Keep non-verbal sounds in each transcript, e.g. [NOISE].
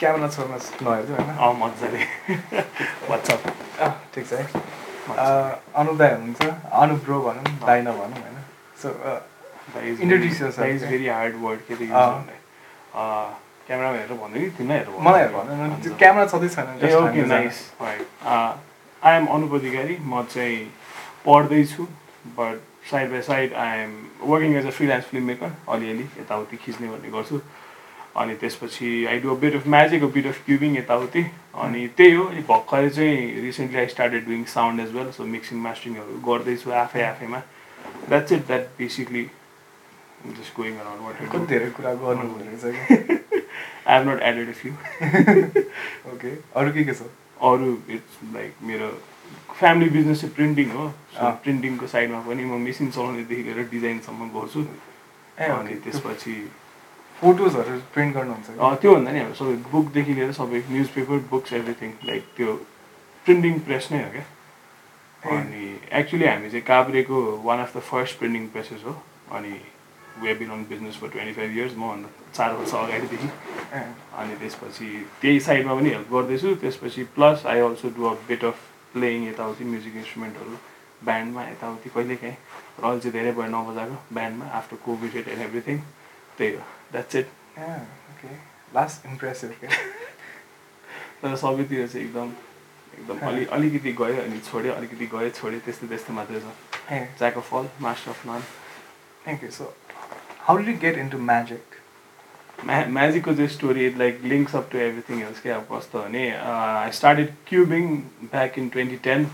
Camera छोड्न नहेर्छु होइन अँ मजाले वाट्सएप ठिक छ है अनुप दाई हुनुहुन्छ अनुप ब्रो भनौँ दाई नभनौँ होइन so that is. Very hard word के अँ। क्यामेरामा हेरेर भन्नु कि तिमीलाई हेरेर? मलाई त्यो क्यामेरा छँदै छैन okay nice I am Anup Adhikari म चाहिँ पढ्दैछु but side by side I am working as a freelance film maker अलिअलि यताउति खिच्ने भन्ने गर्छु. अनि त्यसपछि I do a bit of magic a bit of cubing यताउति अनि त्यही हो अनि भर्खरै चाहिँ recently I started doing sound as well so mixing मास्टरिङहरू गर्दैछु आफै आफैमा. That's it that basically just going around कति वाट धेरै कुरा गर्नु हुँदो रहेछ कि I have not added a few okay अरू के के छ? अरू इट्स लाइक मेरो फ्यामिली बिजनेस चाहिँ प्रिन्टिङ हो। प्रिन्टिङको साइडमा पनि म मेसिन चलाउनेदेखि लिएर डिजाइनसम्म गर्छु। अनि त्यसपछि फोटोजहरू प्रिन्ट गर्नुहुन्छ त्योभन्दा नि हाम्रो सबै बुकदेखि लिएर सबै news paper books everything like त्यो प्रिन्टिङ प्रेस नै हो क्या। अनि एक्चुली हामी चाहिँ काभ्रेको one of the first printing presses हो। अनि we been on business for twenty five years मभन्दा चार वर्ष अगाडिदेखि। अनि त्यसपछि त्यही साइडमा पनि हेल्प गर्दैछु। त्यसपछि plus I also do a bit of playing यताउति म्युजिक इन्स्ट्रुमेन्टहरू ब्यान्डमा यताउति कहिले काहीँ र अहिले चाहिँ धेरै भयो नबजाएको ब्यान्डमा आफ्टर कोभिड एन्ड एभ्रिथिङ त्यही हो that's it okay last impressive तर सबैतिर चाहिँ एकदम एकदम अलि अलिकति गयो अनि छोड्यो अलिकति गयो छोड्यो त्यस्तो त्यस्तो मात्रै छ। Jack of all master of none thank you so how do get into magic म्या म्याजिकको चाहिँ story like links up to everything else क्या अब कस्तो भने I started cubing back in twenty ten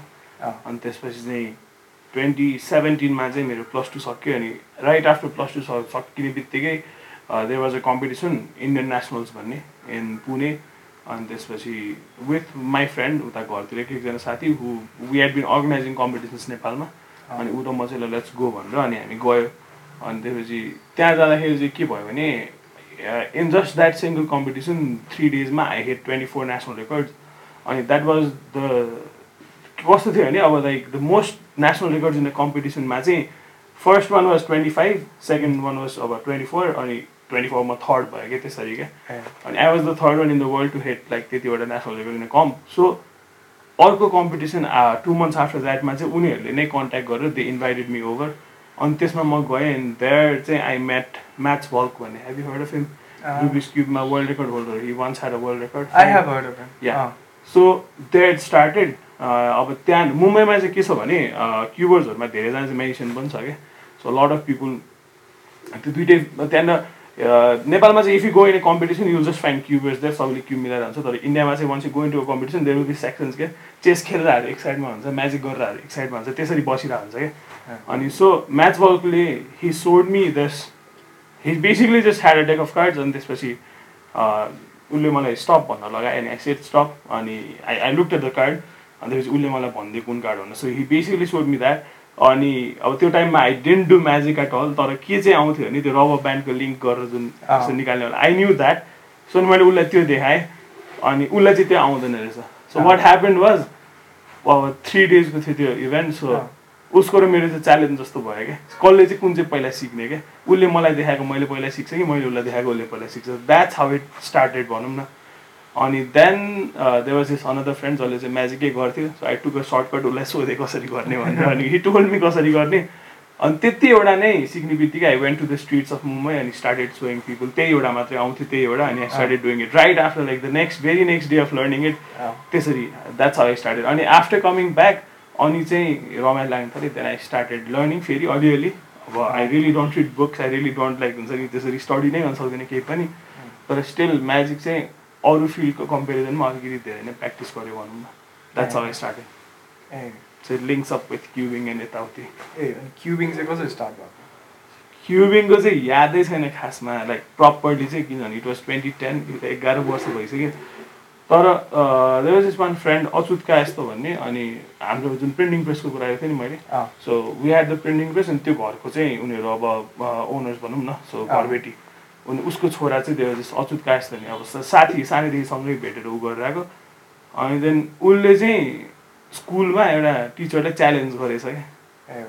अनि त्यसपछि चाहिँ ट्वेन्टी सेभेन्टिनमा चाहिँ मेरो प्लस टू सक्यो अनि राइट आफ्टर प्लस टू सकिने बित्तिकै there was a competition Indian nationals भन्ने इन पुणे अनि त्यसपछि विथ माई फ्रेन्ड उता घरतिर एक एकजना साथी who we had been organizing competitions नेपालमा. अनि ऊ र म चाहिँ लेट्स गो भनेर अनि हामी गयो। अनि त्यसपछि त्यहाँ जाँदाखेरि चाहिँ के भयो भने in just that single competition three डेजमा I had twenty four national record अनि द्याट वाज द कस्तो थियो भने अब like the most national records in the कम्पिटिसनमा चाहिँ first one was twenty five second one was अब ट्वेन्टी फोर अनि twenty फोरमा थर्ड भयो क्या त्यसरी क्या अनि I was the third one in the world to had like त्यतिवटा national record in com so अर्को कम्पिटिसन टु मन्थ्स आफ्टर द्याटमा चाहिँ उनीहरूले नै कन्ट्याक्ट गरेर दे इन्भाइटेड मी ओभर अनि त्यसमा म गएँ एन्ड देयर चाहिँ आई मेट म्याच भल्क भन्ने। Have you heard of him Rubik's क्युबमा world record holder he once had a world record I have heard of Yeah. So there started अब त्यहाँ मुम्बईमा चाहिँ के छ भने क्युबर्सहरूमा धेरैजना चाहिँ म्याजिसियन पनि छ क्या। सो लट अफ पिपुल त्यो दुइटै त्यहाँनिर अ, नेपालमा चाहिँ if you go in a competition you just find cubers there सबैले क्युब मिलाएर हुन्छ तर इन्डियामा चाहिँ once you go into a competition there will be sections क्या। चेस खेल्दाहरू एक साइडमा हुन्छ म्याजिक गरेर एक साइडमा हुन्छ त्यसरी बसिरहेको हुन्छ क्या। अनि सो म्याच बलले he showed me this he basically just had a deck of cards अनि त्यसपछि उसले मलाई स्टप भन्न लगायो अनि आई सेट स्टप अनि I I look at the card अनि त्यसपछि उसले मलाई भनिदियो कुन कार्ड भन्नु so he basically showed me that अनि अब त्यो टाइममा I didn't do magic at all तर के चाहिँ आउँथ्यो भने त्यो रबर ब्यान्डको लिङ्क गरेर जुन निकाल्ने होला आई न्यू द्याट सो मैले उसलाई त्यो देखाएँ अनि उसलाई चाहिँ त्यो आउँदैन रहेछ सो वाट ह्यापन्ड वाज अब थ्री डेजको थियो त्यो इभेन्ट सो। उसको र मेरो चाहिँ च्यालेन्ज जस्तो भयो क्या। कसले चाहिँ कुन चाहिँ पहिला सिक्ने क्या? उसले मलाई देखाएको मैले पहिला सिक्छ कि मैले उसलाई देखाएको उसले पहिला सिक्छ? द्याट्स हाउ इट स्टार्टेड भनौँ न। अनि then they was is another friend जसले चाहिँ म्याजिकै गर्थ्यो। So I took a shortcut उसलाई सोधेँ कसरी गर्ने भनेर अनि हि टोल्ड मी कसरी गर्ने। अनि त्यति एउटा नै सिक्ने बित्तिकै I went to the streets of Mumbai अनि स्टार्टेड सोइङ पिपुल त्यही एउटा मात्रै आउँथ्यो त्यही एउटा। अनि I started doing it right after like the next very next day of learning it त्यसरी द्याट्स हाउ आई स्टार्टेड अनि आफ्टर कमिङ ब्याक अनि चाहिँ रमाइलो लाग्नु थाल्यो देन आई स्टार्टेड लर्निङ फेरि अलिअलि। अब I really don't read books I really don't like हुन्छ नि त्यसरी स्टडी नै गर्न सक्दैन केही पनि। तर स्टिल म्याजिक चाहिँ अरू फिल्डको कम्पेरिजनमा अलिकति धेरै नै प्र्याक्टिस गऱ्यो भनौँ न। द्याट्स आई स्टार्टेड ए। चाहिँ links up with cubing and यताउति ए क्युबिङ चाहिँ कसरी स्टार्ट भएको क्युबिङको चाहिँ यादै छैन खासमा लाइक प्रपरली चाहिँ किनभने इट वाज ट्वेन्टी टेन एघार वर्ष भइसक्यो। तर there is one friend Achyut Kayastha भन्ने अनि हाम्रो जुन प्रिन्टिङ प्रेसको कुरा गरेको थिएँ नि मैले so we had the printing press अनि त्यो घरको चाहिँ उनीहरू अब ओनर्स भनौँ न सो घरबेटी। अनि उसको छोरा चाहिँ देव जस्तो अच्युत कायस्थ नि अब साथी सानैदेखि सँगै भेटेर ऊ गरेर आएको। अनि देन उसले चाहिँ स्कुलमा एउटा टिचरलाई च्यालेन्ज गरेछ क्या।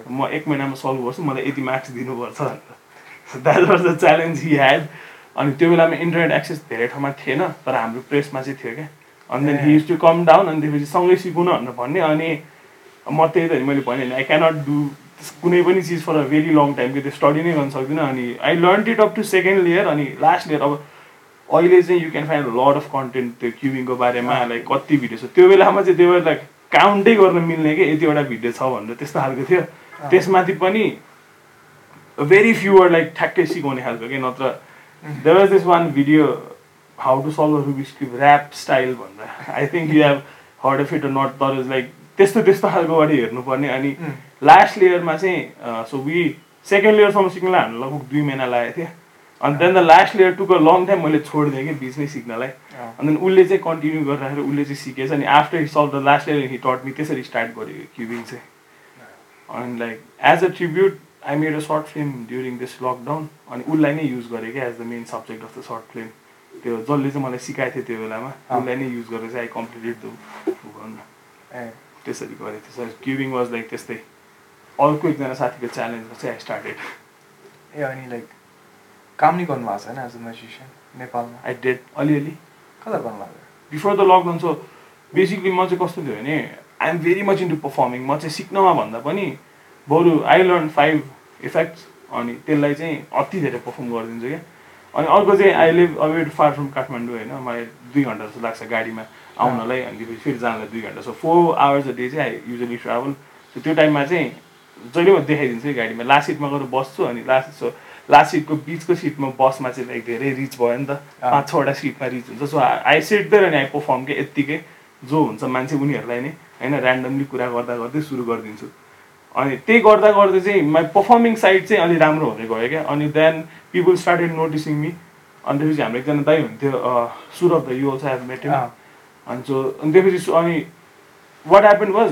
म एक महिनामा सल्भ गर्छु मलाई यति मार्क्स दिनुपर्छ भनेर। That was the challenge he had अनि त्यो बेलामा इन्टरनेट एक्सेस धेरै ठाउँमा थिएन तर हाम्रो प्रेसमा चाहिँ थियो क्या। अनि then he use to come down अनि त्यसपछि सँगै सिकौँ न भनेर भन्ने। अनि म त्यही त मैले भने आई क्यानट डु कुनै पनि चिज for a very long time कि त्यो स्टडी नै गर्न सक्दिनँ। अनि I learn it up to second layer अनि लास्ट लेयर अब अहिले चाहिँ you can find lot of content त्यो क्युबिङको बारेमा लाइक कति भिडियो छ। त्यो बेलामा चाहिँ त्यो लाइक काउन्टै गर्न मिल्ने कि यतिवटा भिडियो छ भनेर त्यस्तो खालको थियो। त्यसमाथि पनि भेरी फ्युवर लाइक ठ्याक्कै सिकाउने खालको कि नत्र there was this one video how to solve Rubik's cube rap style भनेर I think you have heard of it not तर इज लाइक त्यस्तो त्यस्तो खालकोबाट हेर्नुपर्ने. अनि लास्ट लेयरमा चाहिँ सो वी सेकेन्ड लेयरसम्म सिक्नलाई हामीलाई लगभग दुई महिना लागेको थियो. अनि then the last layer took long time मैले छोडिदिएँ कि बिचमै सिक्नलाई. अनि देन उसले चाहिँ कन्टिन्यू गरिराखेर उसले चाहिँ सिकेछ अनि after he solve the last layer he taught me त्यसरी स्टार्ट गरेँ क्युबिङ चाहिँ. अनि like as a tribute I made a short film during this lockdown अनि उसलाई नै युज गरेँ क्या as the main subject of the short film त्यो जसले चाहिँ मलाई सिकाएको थियो त्यो बेलामा उसलाई नै युज गरेर चाहिँ आई कम्प्लिटेड द भन्न त्यसरी गरेँ त्यसरी क्युबिङ वाज लाइक त्यस्तै। अर्को एकजना साथीको च्यालेन्जमा चाहिँ आई स्टार्टेड ए अनि लाइक काम नै गर्नुभएको छैन एज अ म्युजिसियन नेपालमा? आई डेड अलिअलि। कता गर्नुभएको before the lockdown so basically म चाहिँ कस्तो थियो भने I am very much into performing म चाहिँ सिक्नमा भन्दा पनि बरु आई लर्न फाइभ इफेक्ट्स अनि त्यसलाई चाहिँ अति धेरै पर्फर्म गरिदिन्छु क्या। अनि अर्को चाहिँ I live away far from Kathmandu होइन? मलाई दुई घन्टा जस्तो लाग्छ गाडीमा आउनलाई अनि फेरि जानलाई दुई घन्टा। So four hours a day चाहिँ आई युजली ट्राभल सो त्यो टाइममा चाहिँ जहिले म देखाइदिन्छु गाडीमा। लास्ट सिटमा गएर बस्छु अनि लास्ट सो लास्ट सिटको बिचको सिटमा बसमा चाहिँ लाइक धेरै रिच भयो नि त। पाँच छवटा सिटमा रिच हुन्छ। सो आई सिट देयर अनि आई पर्फर्म के यत्तिकै। जो हुन्छ मान्छे उनीहरूलाई नै होइन? ऱ्यान्डमली कुरा गर्दा गर्दै सुरु गरिदिन्छु। अनि त्यही गर्दा गर्दा चाहिँ माई पर्फर्मिङ साइड चाहिँ अलिक राम्रो हुँदै गयो क्या। अनि then people started noticing me अनि त्यसपछि हाम्रो एकजना दाई हुन्थ्यो Saurav the you also have met अनि सो अनि त्यसपछि अनि what happen was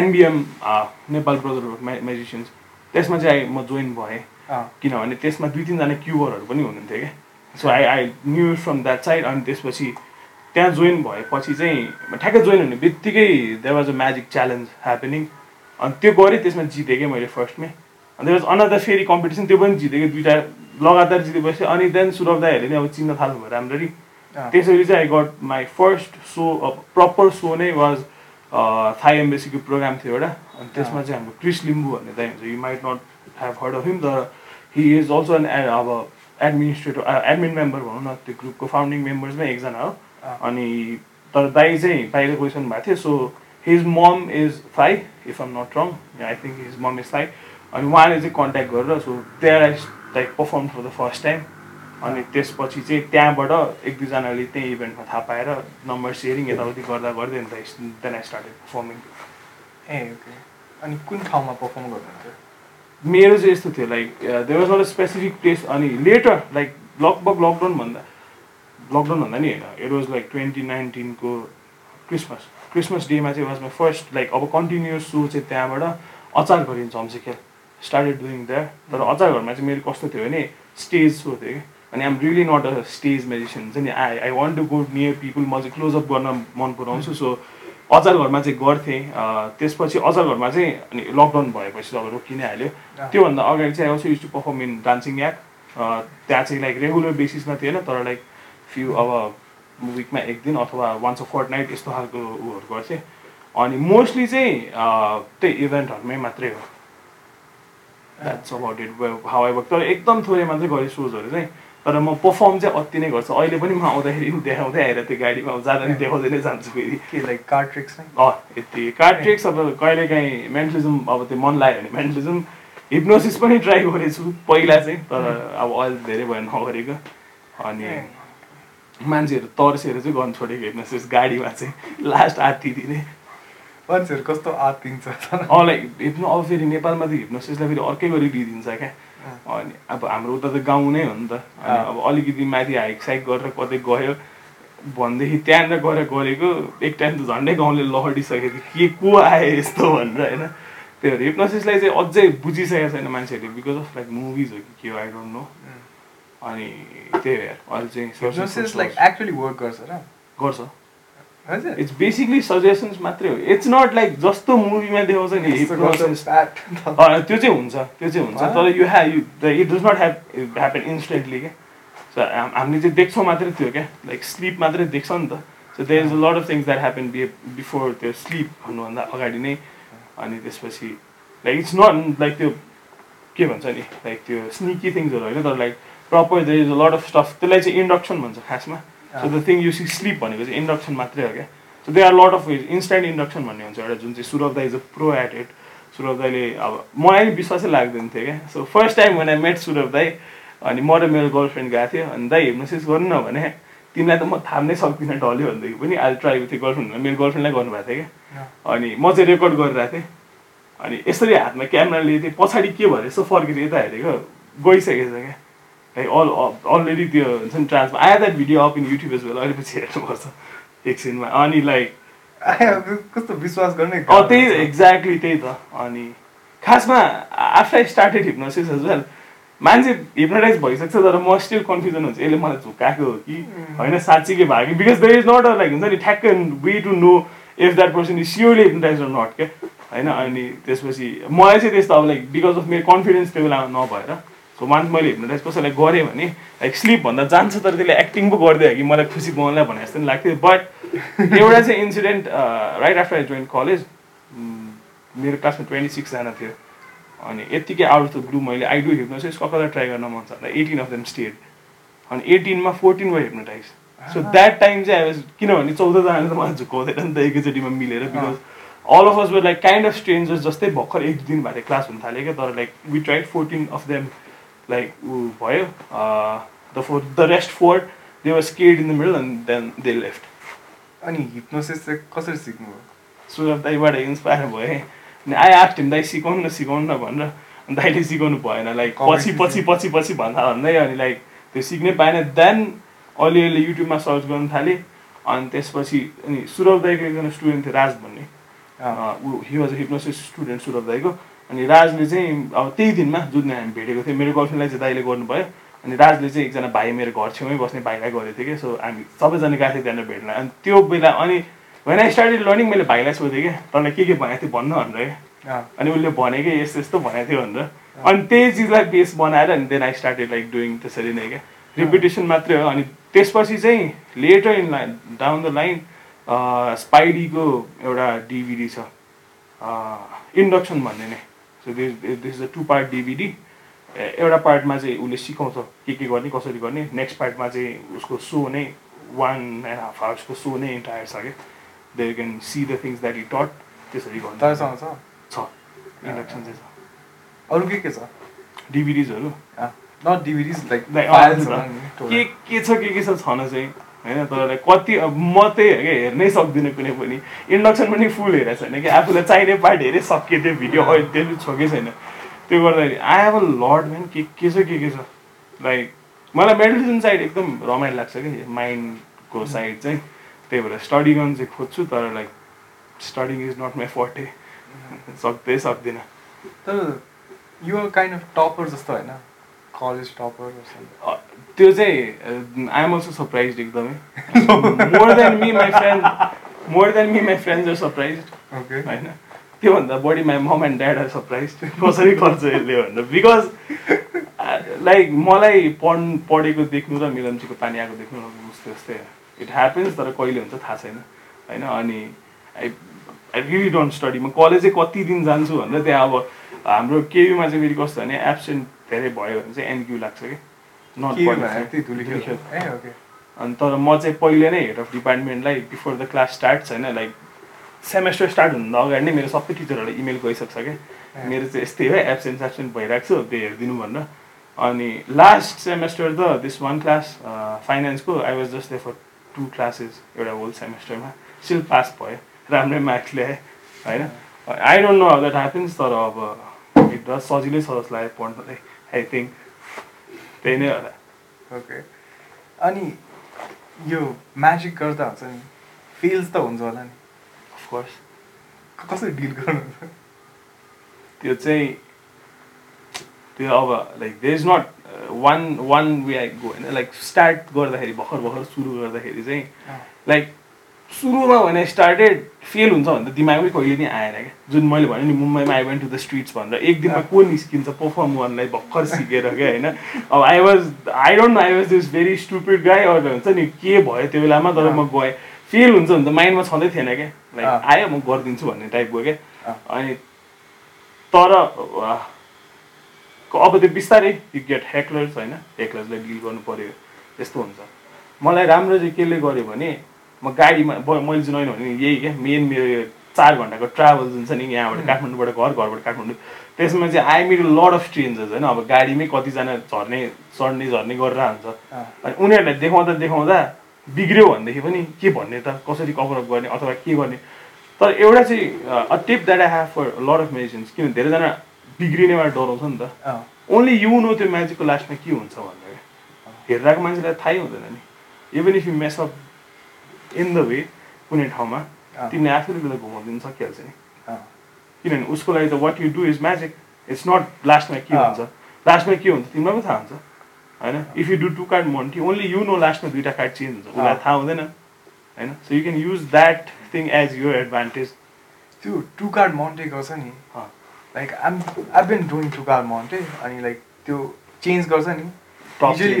NBM Nepal म्या म्याजिसियन्स त्यसमा चाहिँ आई म जोइन भएँ। किनभने त्यसमा दुई तिनजना क्युबरहरू पनि हुनुहुन्थ्यो क्या। So I I knew from that side अनि त्यसपछि त्यहाँ जोइन भएपछि चाहिँ ठ्याक्कै जोइन हुने बित्तिकै there was a magic challenge happening अनि त्यो गरेँ त्यसमा जितेँ क्या मैले फर्स्टमै। अनि वाज अनदर फेरि कम्पिटिसन त्यो पनि जितेँ कि दुइटा लगातार जितेपछि अनि देन सुरभ दाईहरूले नि अब चिन्न थाल्नुभयो राम्ररी। त्यसरी चाहिँ I got my first so proper so नै वाज थाई एम्बेसीको प्रोग्राम थियो एउटा। अनि त्यसमा चाहिँ हाम्रो क्रिस लिम्बू भन्ने दाइ हुन्छ you might not have heard of him तर हि इज अल्सो एन अब एडमिनिस्ट्रेटर एडमिन मेम्बर भनौँ न त्यो ग्रुपको फाउन्डिङ मेम्बर्समै एकजना हो। अनि तर दाई चाहिँ बाहिर गइसक्नु भएको थियो so his momo is phi if am not wrong I think his mom is फाइ अनि उहाँले चाहिँ कन्ट्याक्ट गरेर so I like perform for the first time अनि त्यसपछि चाहिँ त्यहाँबाट एक दुईजनाले त्यही इभेन्टमा थाहा पाएर नम्बर सेयरिङ यताउति गर्दा गर्दै अन्त then I started performing uh okay अनि कुन ठाउँमा पर्फर्म गर्नुहुन्थ्यो? मेरो चाहिँ यस्तो थियो like there was not a specific place अनि लेटर लाइक लगभग लकडाउन भन्दा लकडाउन भन्दा नि होइन इट वाज लाइक ट्वेन्टी नाइन्टिनको क्रिसमस क्रिसमस डेमा चाहिँ वाज माई फर्स्ट लाइक अब कन्टिन्युस सो चाहिँ त्यहाँबाट अचार गरिन्छ हम्सिखेल स्टार्टेड डुइङ द्याट तर अचार घरमा चाहिँ मेरो कस्तो थियो भने स्टेज सो थियो कि अनि I'm really not a stage magician चाहिँ नि। I I want to go near people म चाहिँ क्लोजअप गर्न मन पराउँछु सो अचार घरमा चाहिँ गर्थेँ। त्यसपछि अचार घरमा चाहिँ अनि लकडाउन भएपछि अब रोकि नै हाल्यो त्योभन्दा अगाडि चाहिँ also use to perform in Dancing Yak त्यहाँ चाहिँ लाइक रेगुलर बेसिसमा थिएन तर लाइक फ्यु अब विकमा एक दिन अथवा वान्स अ फोर्ट नाइट यस्तो खालको उयोहरू गर्थेँ। अनि मोस्टली चाहिँ त्यही इभेन्टहरूमै मात्रै हो। That's about it I work तर एकदम थोरै मात्रै गरेँ सोजहरू चाहिँ। तर म पर्फर्म चाहिँ अति नै गर्छु। अहिले पनि म आउँदाखेरि [LAUGHS] देखाउँदै आएर त्यो गाडीमा जाँदा पनि देखाउँदै नै जान्छु फेरि। लाइक कार ट्रिक्स नै? यति। कार ट्रिक्स अब कहिलेकाहीँ मेन्टलिजम अब त्यो मन लाग्यो भने मेन्टलिजम हिप्नोसिस पनि ट्राई गरेछु पहिला चाहिँ। तर अब अहिले धेरै भयो नगरेको अनि मान्छेहरू तर्सेर चाहिँ गर्नु छोडेको हिप्नोसिस गाडीमा चाहिँ लास्ट आत्तिदिने। मान्छेहरू कस्तो आत्तिन्छ? अँ लाइक हिप्नो अब फेरि नेपालमा त हिप्नोसिसलाई फेरि अर्कै गरी लिइदिन्छ क्या। अनि अब हाम्रो उता त गाउँ नै हो नि त। अब अलिकति माथि हाइक साइक गरेर कतै गयो भनेदेखि त्यहाँनिर गएर गरेको एक टाइम त झन्डै गाउँले लहडिसकेको थियो के को आयो यस्तो भनेर होइन? त्यो हिप्नोसिसलाई चाहिँ अझै बुझिसकेको छैन मान्छेहरूले बिकज अफ लाइक मुभिज हो कि के हो आई डोन्ट नो अनि त्यही भएर अहिले चाहिँ लाइक एक्चुली वर्क गर्छ। इट्स बेसिकली सजेसन्स मात्रै हो। इट्स नट लाइक जस्तो मुभीमा देखाउँछ नि. त्यो चाहिँ हुन्छ त्यो चाहिँ हुन्छ। तर you ha you it does not have happen instantly क्या सो हामीले चाहिँ देख्छौँ मात्रै त्यो क्या लाइक स्लिप मात्रै देख्छ नि त। So there is a lot of things that happen be before त्यो स्लिप भन्नुभन्दा अगाडि नै। अनि त्यसपछि लाइक इट्स नट लाइक त्यो के भन्छ नि? लाइक त्यो स्निकी थिङ्सहरू होइन तर like proper there is a lot of stuff त्यसलाई चाहिँ इन्डक्सन भन्छ खासमा. So the thing you see sleep भनेको चाहिँ इन्डक्सन मात्रै हो क्या. So they are lot of instant induction भन्ने हुन्छ एउटा जुन चाहिँ सुरभ दाई is a pro at it Saurav दाईले अब मलाई विश्वासै लाग्दैन थियो क्या. So first time I met Saurav दाई अनि म र मेरो गर्लफ्रेन्ड गएको थियो अनि दाई हिप्नोसिस गर्नु न भने तिमीलाई त म थाम्नै सक्दिनँ डल्यो भनेदेखि पनि अहिले ट्राई थियो गर्लफ्रेन्ड मेरो गर्लफ्रेन्डलाई गर्नुभएको थियो क्या. अनि म चाहिँ रेकर्ड गरिरहेको थिएँ. अनि यसरी हातमा क्यामेरा लिएको थिएँ पछाडि के भयो यसो फर्केर यता हेरेको? गइसकेछ क्या. लाइक अल अलरेडी त्यो हुन्छ नि ट्रान्समा आयो that video up in YouTube as well अहिले पछि हेर्नुपर्छ एकछिनमा अनि लाइक कस्तो विश्वास गर्ने त्यही एक्ज्याक्टली त्यही त अनि खासमा after I started hypnosis as well मान्छे हिप्नोटाइज भइसक्छ तर म स्टिल कन्फ्युजन हुन्छ यसले मलाई झुकाएको हो कि होइन साँच्चीकै भयो कि because there is not a like हुन्छ नि ठ्याक्क way to know if that person is surely hypnotise or not क्या होइन अनि त्यसपछि मलाई चाहिँ त्यस्तो अब लाइक बिकज अफ मेरो कन्फिडेन्स त्यो बेलामा नभएर सो वान्स मैले हिप्नोटाइज कसैलाई गरेँ भने लाइक स्लिपभन्दा जान्छ तर त्यसले एक्टिङ पो गरिदियो कि मलाई खुसी पाउनलाई भने जस्तो नि लाग्थ्यो। बट [LAUGHS] एउटा चाहिँ incident right after I join college मेरो क्लासमा ट्वेन्टी सिक्सजना थियो। अनि यत्तिकै आउट अफ द ग्रुप मैले आई डु हिप्नोसिस कसैलाई ट्राई गर्न मन छ। एटिन अफ देम स्टेड अनि एटिनमा फोर्टिन भयो हिप्नोटाइज सो द्याट टाइम चाहिँ आई वाज किनभने चौधजनाले त मलाई झुकाउँदैन नि त एकैचोटिमा मिलेर because all of us were like kind of strangers जस्तै भर्खर एक दिन भएको थियो क्लास हुन थाल्यो क्या तर like we tried fourteen of them like ऊ भयो the four the rest four they was scared in the middle and then they left अनि हिप्नोसिस चाहिँ कसरी सिक्नुभयो सुरभ दाईबाट इन्सपायर भएँ। अनि आई आस्ट हिम दाई सिकाउनु न सिकाउनु न भनेर। अनि दाइले सिकाउनु भएन। लाइक पछि पछि पछि पछि भन्दा भन्दै अनि लाइक त्यो सिक्नै पाएन। देन अलिअलि युट्युबमा सर्च गर्नु थालेँ। अनि त्यसपछि अनि सुरभ दाईको एकजना स्टुडेन्ट थियो राज भन्ने। ऊ he was a hypnosis student Saurav दाईको। अनि राजले चाहिँ अब त्यही दिनमा जुन दिन हामी भेटेको थियौँ मेरो गर्लफ्रेन्डलाई चाहिँ दाइले गर्नुभयो। अनि राजले चाहिँ एकजना भाइ मेरो घर छेउमै बस्ने भाइलाई गरेको थियो कि सो हामी सबैजना गएको थियौँ त्यहाँनिर भेट्न अनि त्यो बेला अनि वेन आई स्टार्टेड लर्निङ मैले भाइलाई सोधेँ क्या तँलाई के के भनेको थियो भन्नु भनेर क्या अनि उसले भने कि यस्तो यस्तो भनेको थियो भनेर। अनि त्यही चिजलाई बेस बनाएर अनि then I started like doing त्यसरी नै क्या रिपिटेसन मात्रै हो। अनि त्यसपछि चाहिँ later in line down the line स्पाइडीको एउटा डिभिडी छ। इन्डक्सन भन्ने नै। So this this is a two part DVD एउटा पार्टमा चाहिँ उसले सिकाउँछ के के गर्ने कसरी गर्ने। नेक्स्ट पार्टमा चाहिँ उसको सो नै वान एन्ड हाफ आवर्सको सो नै इन्टायर छ क्या they can see the things that he taught त्यसरी गर्नु। तपाईँसँग छ? इन्डक्सन चाहिँ छ। अरू के के छ? डिभिडिजहरू नट डिभिडिज लाइक के के छ के के छ छन चाहिँ। होइन लाइक कति अब म त्यही हो क्या हेर्नै सक्दिनँ कुनै पनि। इन्डक्सन पनि फुल हेरेको छैन कि आफूलाई चाहिने पार्ट हेरेँ सकियो त्यो भिडियो अहिले त्यो छोकै छैन। त्यो गर्दाखेरि I have a lot man के के छ के के छ? लाइक मलाई मेडिटेसन साइड एकदम रमाइलो लाग्छ कि माइन्डको साइड चाहिँ। त्यही भएर स्टडी गर्नु चाहिँ खोज्छु तर like studying is not my forte सक्दै सक्दिनँ। तर यो काइन्ड अफ टपर जस्तो होइन। कलेज टपर अ, त्यो चाहिँ आइएम अल्सो सरप्राइज एकदमै. More than me my friend more than me my friends are surprise okay होइन? त्योभन्दा बढी my mom and dad are surprise कसरी गर्छ यसले भनेर बिकज लाइक मलाई पढ पढेको देख्नु र मिलम्चीको पानी आएको देख्नु उस्तै उस्तै इट ह्यापन्स तर कहिले हुन्छ थाहा छैन। होइन? अनि I I really don't study म कलेजै कति दिन जान्छु भनेर त्यहाँ अब हाम्रो केयुमा चाहिँ फेरि कस्तो भने एब्सेन्ट धेरै भयो भने चाहिँ एनक्यू लाग्छ कि? नट अनि तर म चाहिँ पहिले नै हेड अफ डिपार्टमेन्टलाई बिफोर द क्लास स्टार्ट होइन लाइक सेमेस्टर स्टार्ट हुनुभन्दा अगाडि नै मेरो सबै टिचरहरूलाई इमेल गइसक्छ क्या मेरो चाहिँ यस्तै हो एब्सेन्ट एब्सेन्ट भइरहेको छु त्यो हेरिदिनु भनेर। अनि लास्ट सेमेस्टर त this one class फाइनेन्सको I was just for two classes एउटा होल सेमेस्टरमा स्टिल पास भयो। राम्रै मार्क्स ल्याएँ होइन? I don't know how that happens तर अब इट सजिलै छ जस्तो लाग्यो पढ्नलाई। आई थिङ्क त्यही नै होला। ओके अनि यो म्याजिक गर्दा हुन्छ नि फेल्स त हुन्छ होला नि। अफकोर्स कसरी डिल गर्नुहुन्छ? त्यो चाहिँ त्यो अब like they is not one one way I go होइन? लाइक स्टार्ट गर्दाखेरि भर्खर भर्खर सुरु गर्दाखेरि चाहिँ लाइक सुरुमा भने स्टार्टेड फेल हुन्छ भने त दिमागमै कहिले नि आएन क्या। जुन मैले भने नि मुम्बईमा I went to the streets भनेर। एक दिनमा को निस्किन्छ पर्फर्म गर्नलाई भर्खर सिकेर क्या होइन? अब I was I don't know I was this very stupid guy अरू हुन्छ नि के भयो त्यो बेलामा तर म गएँ। फेल हुन्छ भने त माइन्डमा छँदै थिएन क्या। लाइक आयो म गरिदिन्छु भन्ने टाइपको क्या। अनि तर अब त्यो बिस्तारै यु गेट हेक्लर्स होइन? हेक्लर्सलाई डिल गर्नु पऱ्यो त्यस्तो हुन्छ। मलाई राम्रो चाहिँ केले गर्यो भने म गाडीमा मैले जुन होइन भने यही क्या मेन मेरो चार घन्टाको ट्राभल जुन छ नि यहाँबाट काठमाडौँबाट घर घरबाट काठमाडौँ। त्यसमा चाहिँ I meet lot of strangers होइन। अब गाडीमै कतिजना झर्ने चढ्ने झर्ने गरेर हुन्छ अनि उनीहरूलाई देखाउँदा देखाउँदा बिग्रियो भनेदेखि पनि के भन्ने त? कसरी कभरअप गर्ने अथवा के गर्ने? तर एउटा चाहिँ a tip that I have for lot of medicines किनभने धेरैजना बिग्रिनेबाट डराउँछ नि त। ओन्ली यु नो त्यो म्याजिकको लास्टमा के हुन्छ भनेर। हेरिरहेको मान्छेलाई थाहै हुँदैन नि। Even if you mess up in the way कुनै ठाउँमा तिमीले आफैले त्यसलाई घुमाउनु सकिहाल्छ नि। किनभने उसको लागि त what you do is magic it's not लास्टमा के हुन्छ। लास्टमा के हुन्छ? तिमीलाई पनि थाहा हुन्छ। होइन? If you do two card monte only you know लास्टमा दुइटा कार्ड चेन्ज हुन्छ। उसलाई थाहा हुँदैन। होइन? So you can use that thing as your advantage त्यो टु कार्ड मोन्टे गर्छ नि। Like um I been doing two card monte अनि लाइक त्यो चेन्ज गर्छ नि।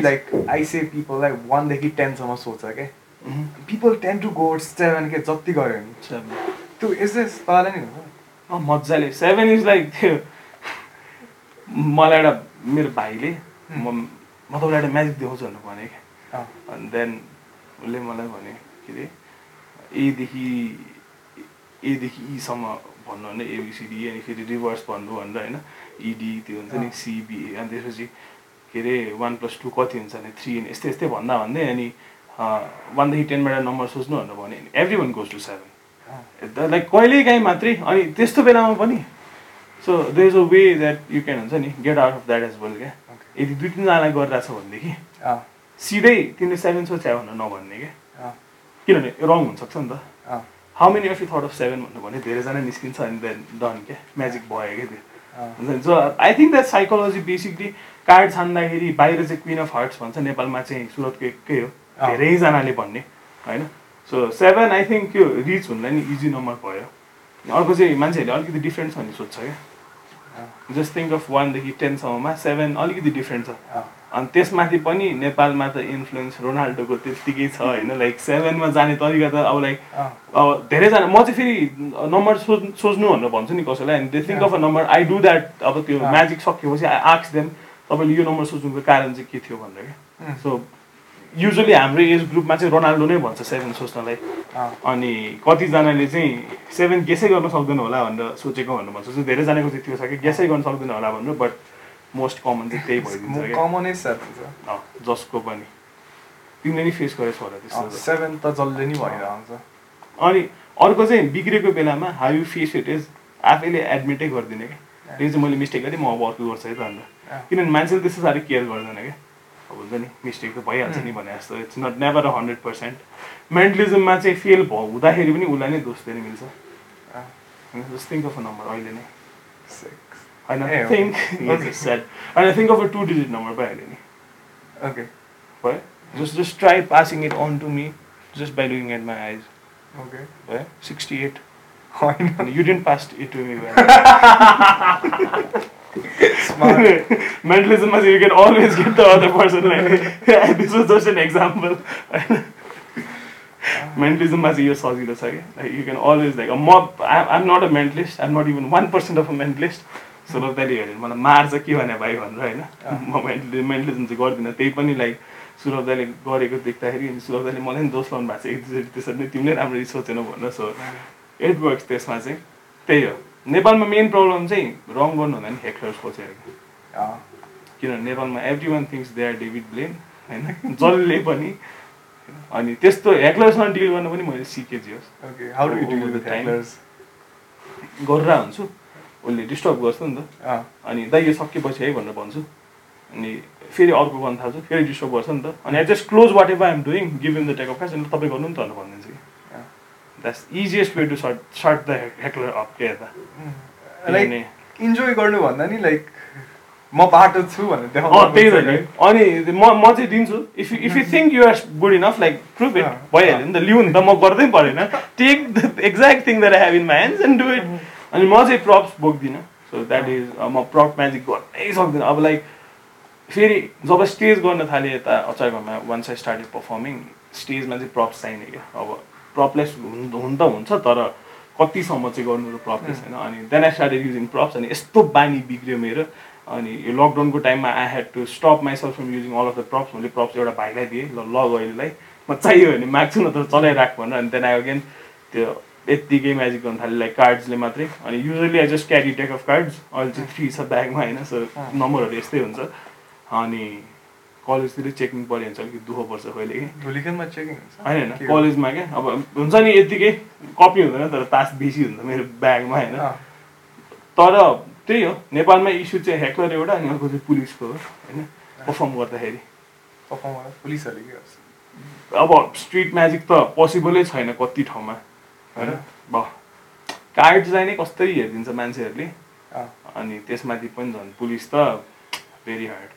Like I say people like वानदेखि टेनसम्म सोध्छ क्या people ten to go seven के जति गऱ्यो नि त्यो यस्तै तपाईँलाई नि मजाले। सेभेन इज लाइक त्यो। मलाई एउटा मेरो भाइले म म तपाईँलाई एउटा म्याजिक देखाउँछु भनेर भने क्या। अनि देन उसले मलाई भने के अरे एदेखि एदेखि ईसम्म भन्नु भने एबिसिडी अनि फेरि रिभर्स भन्नु भनेर होइन इडी त्यो हुन्छ नि सिबिए अनि त्यसपछि के अरे वान प्लस टू कति हुन्छ भने थ्री अनि यस्तै यस्तै भन्दा भन्दै अनि वानदेखि टेनबाट नम्बर सोच्नु भनेर भने every one goes to seven like कहिल्यै काहीँ मात्रै अनि त्यस्तो बेलामा पनि। So they is a way that you can हुन्छ नि get out of that as well क्या? यदि दुई तिनजनालाई गरिरहेछ भनेदेखि सिधै तिमीले सेभेन सोच्या भनेर नभन्ने क्या? किनभने रङ हुनसक्छ नि त। How many of you third of seven भन्नु भने धेरैजना निस्किन्छ अनि देन डन क्या? म्याजिक भयो क्या त्यो? हुन्छ so I think that psychology basically card छान्दाखेरि बाहिर चाहिँ क्विन अफ हार्ट्स भन्छ नेपालमा चाहिँ सुरतको एकै हो। धेरैजनाले भन्ने होइन? सो सेभेन आई थिङ्क त्यो रिच हुनलाई नि इजी नम्बर भयो। अर्को चाहिँ मान्छेहरूले अलिकति डिफ्रेन्ट छ भने सोध्छ क्या। जस्ट थिङ्क अफ वानदेखि टेनसम्ममा सेभेन अलिकति डिफ्रेन्ट छ। अनि त्यसमाथि पनि नेपालमा त इन्फ्लुएन्स रोनाल्डोको त्यत्तिकै छ होइन? लाइक सेभेनमा जाने तरिका त अब लाइक अब धेरैजना म चाहिँ फेरि नम्बर सोच सोच्नु भनेर भन्छु नि कसैलाई। अनि they think of a number I do that अब त्यो म्याजिक सकिएपछि आई आक्स देम तपाईँले यो नम्बर सोच्नुको कारण चाहिँ के थियो भनेर। क्या सो युजली हाम्रो एज ग्रुपमा चाहिँ रोनाल्डो नै भन्छ सेभेन सोच्नलाई। अनि कतिजनाले चाहिँ सेभेन गेसै गर्न सक्दैन होला भनेर सोचेको भनेर भन्छ। धेरैजनाको चाहिँ त्यो छ कि गेसै गर्न सक्दैन होला भनेर बट मोस्ट कमन चाहिँ त्यही भइदिन्छ कमनै जसको पनि। तिमीले नि फेस गरेछ होला त्यस्तो सेभेन त जसले नि भइरहन्छ। अनि अर्को चाहिँ बिग्रेको बेलामा how you face it is आफैले एडमिटै गरिदिने क्या। त्यो चाहिँ मैले मिस्टेक गरेँ म अब अर्को गर्छु है त अन्त किनभने मान्छेले त्यस्तो साह्रो केयर गर्दैन क्या। अब हुन्छ नि मिस्टेक त भइहाल्छ नि भने जस्तो। It's not never a hundred percent मेन्टलिजममा चाहिँ फेल भयो हुँदाखेरि पनि उसलाई नै दोष दिनु मिल्छ। Just think of a number अहिले नै। होइन थिङ्क [LAUGHS] होइन think of a two digit number भइहाल्यो नि। ओके भयो? Just just try passing it on to me just by doing at my eyes okay भयो? सिक्सटी एट होइन you don't pass it to me मेन्टलिजममा चाहिँ you can always get the other person like this was just an example मेन्टलिजममा चाहिँ यो सजिलो छ क्या you can always like म I am not a mentalist I am not even one percent of a mentalist सुरब्दाले हेऱ्यो मलाई मार्छ के भने भाइ भनेर होइन म मेन्टलि मेन्टलिजम चाहिँ गर्दिनँ त्यही पनि लाइक सुरब्दाले गरेको देख्दाखेरि सुरब्दाले मलाई पनि दोष लाउनु भएको छ एक त्यसरी नै तिमीले राम्ररी सोचेनौ भनेर सो इट वर्क्स त्यसमा चाहिँ त्यही हो नेपालमा मेन प्रब्लम चाहिँ रङ गर्नु हुँदा नि हेक्टर्स खोजेर किनभने नेपालमा every one things they are David Blaine होइन? जसले पनि। अनि त्यस्तो हेक्लर्समा डिल गर्न पनि मैले सिकेँ जियोस् गरेर हुन्छु। उसले डिस्टर्ब गर्छ नि त। अनि दाइ यो सकेपछि है भनेर भन्छु। अनि फेरि अर्को गर्न थाल्छु फेरि डिस्टर्ब गर्छ नि त। अनि I just close whatever I'm doing give in the take of cash अनि तपाईँ गर्नु नि त भनेर भनिदिन्छु कि। That's easiest way to sort sort the heckler up के यता लाइक इन्जोय गर्नु भन्दा नि लाइक म बाटो छु भनेर त्यही त नि। अनि म म चाहिँ दिन्छु। If you if you think you are good enough like prove it भइहाल्यो नि त लिउ नि त म गर्दै परेन। Take the exact thing that I have in my hands and do it अनि म चाहिँ प्रप्स बोक्दिनँ। सो द्याट इज म प्रप म्याजिक गर्नै सक्दिनँ। अब लाइक फेरि जब स्टेज गर्न थालेँ यता अचारघरमा वान्स आई स्टार्टेड पर्फर्मिङ स्टेजमा चाहिँ प्रप्स चाहिने क्या। अब प्रपलेस हुन त हुन्छ तर कतिसम्म चाहिँ गर्नु त प्रपलेस होइन अनि then I started using props अनि यस्तो बानी बिग्रियो मेरो। अनि यो लकडाउनको time I had to stop myself from using all of the props मैले प्रप्स एउटा भाइलाई दिएँ ल लग अहिलेलाई। म चाहियो भने माग्छु न त चलाइराख भनेर। अनि त्यहाँदेखि अगेन त्यो यत्तिकै म्याजिक गर्नु थालेँ लाइक कार्ड्सले मात्रै। अनि usually I just carry deck of cards अहिले चाहिँ थ्री छ ब्यागमा होइन सो नम्बरहरू यस्तै हुन्छ। अनि कलेजतिर चेकिङ पऱ्यो भने चाहिँ अलिकति दुःख पर्छ कहिले कि। होइन होइन कलेजमा क्या। अब हुन्छ नि यत्तिकै कपी हुँदैन तर तास बेसी हुन्छ मेरो ब्यागमा होइन। तर त्यही हो नेपालमा इस्यु चाहिँ हेक्लर एउटा अनि अर्को चाहिँ पुलिसको हो होइन। पर्फर्म गर्दाखेरि। अब स्ट्रिट म्याजिक त पोसिबलै छैन कति ठाउँमा होइन। भ कार्ड्सलाई नै कस्तै हेरिदिन्छ मान्छेहरूले। अनि त्यसमाथि पनि झन् पुलिस त भेरी हार्ड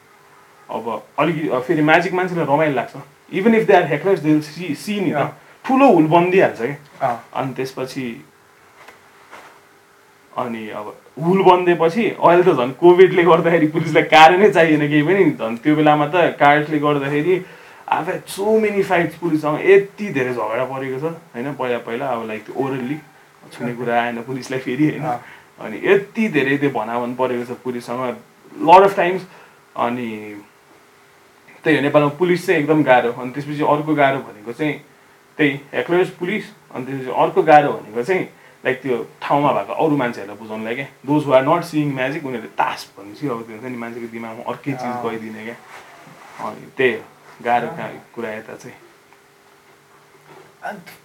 अब अलिकति फेरि म्याजिक मान्छेलाई रमाइलो लाग्छ। Even if they are hecklers they see see नि त। ठुलो हुल बनिदिइहाल्छ क्या। अनि त्यसपछि अनि अब हुल बनिदिएपछि अहिले त झन् कोभिडले गर्दाखेरि पुलिसलाई कारणै चाहिएन केही पनि। झन् त्यो बेलामा त कार्डले गर्दाखेरि अब सो मेनी फाइट्स पुलिससँग। यति धेरै झगडा परेको छ होइन? पहिला पहिला अब लाइक ओरल्ली छुने कुरा आएन पुलिसलाई फेरि होइन? अनि यति धेरै त्यो भनाभन परेको छ पुलिससँग। लड अफ टाइम्स अनि त्यही हो नेपालमा पुलिस चाहिँ एकदम गाह्रो अनि त्यसपछि अर्को गाह्रो भनेको चाहिँ त्यही एक्लोज पुलिस अनि त्यसपछि अर्को गाह्रो भनेको चाहिँ लाइक त्यो ठाउँमा भएको अरू मान्छेहरूलाई बुझाउनुलाई क्या। Those who are not seeing magic उनीहरूले तास भनेपछि अब त्यो हुन्छ नि मान्छेको दिमागमा अर्कै चिज गइदिने क्या। अनि त्यही हो गाह्रो कुरा यता चाहिँ।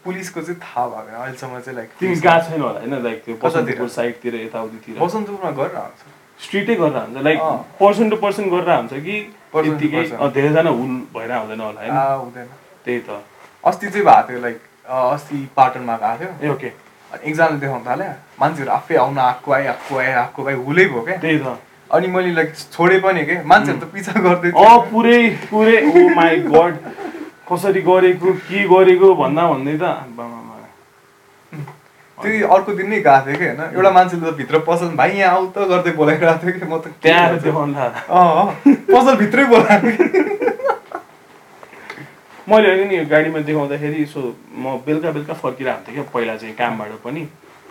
पुलिसको चाहिँ थाहा भएको अहिलेसम्म चाहिँ लाइक तिमी गएको छैन होला होइन? लाइक त्यो बसन्तपुर साइडतिर यताउतितिर। बसन्तपुरमा गरेर हुन्छ स्ट्रिटै गरेर हुन्छ लाइक पर्सन टु पर्सन गरेर हुन्छ कि धेरैजना हुल भएर हुँदैन होला होइन? हुँदैन। त्यही त। अस्ति चाहिँ भएको थियो लाइक अस्ति पाटनमा गएको थियो। ए ओके। एकजनाले देखाउनु थाल्यो। मान्छेहरू आफै आउन आएको आए आएको आए आएको भाइ हुलै भयो क्या त्यही त। अनि मैले लाइक छोडेँ पनि के? मान्छेहरू त पिछा गर्दै अँ पुरै पुरै ओ माई गड कसरी गरेको के गरेको भन्दा भन्दै त त्यो अर्को दिन नै गएको थियो कि होइन? एउटा मान्छेले त भित्र पसल भाइ यहाँ आउ त गर्दै बोलाइरहेको थियो कि म त त्यहाँ पसल भित्रै बोलाएको मैले अहिले नि गाडीमा देखाउँदाखेरि यसो म बेलुका बेलुका फर्किरहेको थिएँ क्या पहिला चाहिँ कामबाट पनि।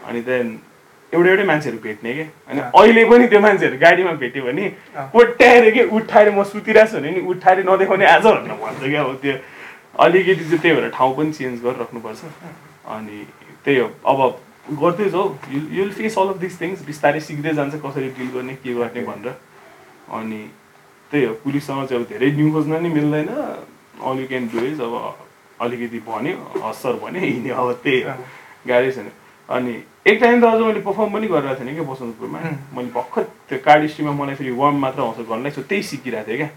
अनि त्यहाँदेखि एउटा एउटै मान्छेहरू भेट्ने क्या अनि अहिले पनि त्यो मान्छेहरू गाडीमा भेट्यो भने कोट्याएर कि उठाएर म सुतिरहेको छु भने नि उठाएर नदेखाउने आज भनेर भन्छ क्या अब त्यो अलिकति चाहिँ त्यही भएर ठाउँ पनि चेन्ज गरेर राख्नुपर्छ अनि त्यही हो। अब गर्दै जाऊ। You you'll face all of this things बिस्तारै सिक्दै जान्छ कसरी डिल गर्ने के गर्ने भनेर। अनि त्यही हो पुलिससँग चाहिँ अब धेरै न्यु खोज्न नि मिल्दैन। All you can do is अब अलिकति भन्यो हस्तर भन्यो हिँड्यो। अब त्यही गाह्रै छैन अनि एक टाइम त अझ मैले पर्फर्म पनि गरिरहेको थिएँ क्या बसन्तपुरमा। मैले भर्खर त्यो कार्ड स्ट्रीमा मलाई फेरि वार्म मात्र आउँछ गर्नलाई। सो त्यही सिकिरहेको थिएँ क्या।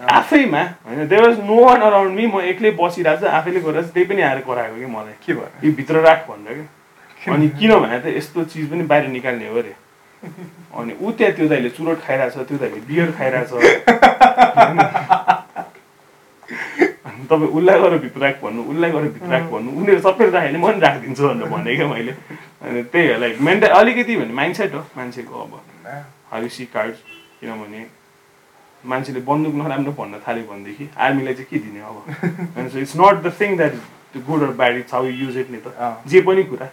आफैमा होइन there was no one around me म एक्लै बसिरहेको छु आफैले गरेर त्यही पनि आएर कराएको कि मलाई। के भयो? यो भित्र राख भनेर क्या अनि किन भने त यस्तो चिज पनि बाहिर निकाल्ने हो अरे। अनि ऊ त्यहाँ त्यो दाइले चुरोट खाइरहेछ त्यो दाइले बियर खाइरहेछ। तपाईँ उसलाई गरेर भित्र राख भन्नु उसलाई गरेर भित्र राख भन्नु उनीहरू सबैले राख्यो भने म पनि राखिदिन्छु भनेर भने क्या मैले। अनि त्यही हो लाइक मेन्टा अलिकति भने माइन्ड सेट हो मान्छेको अब। सी कार्ड किनभने मान्छेले बन्दुक नराम्रो भन्न थाल्यो भनेदेखि आर्मीलाई चाहिँ के दिने अब? होइन so it's not the thing that त्यो good or bad it's how use it नि त। जे पनि कुरा।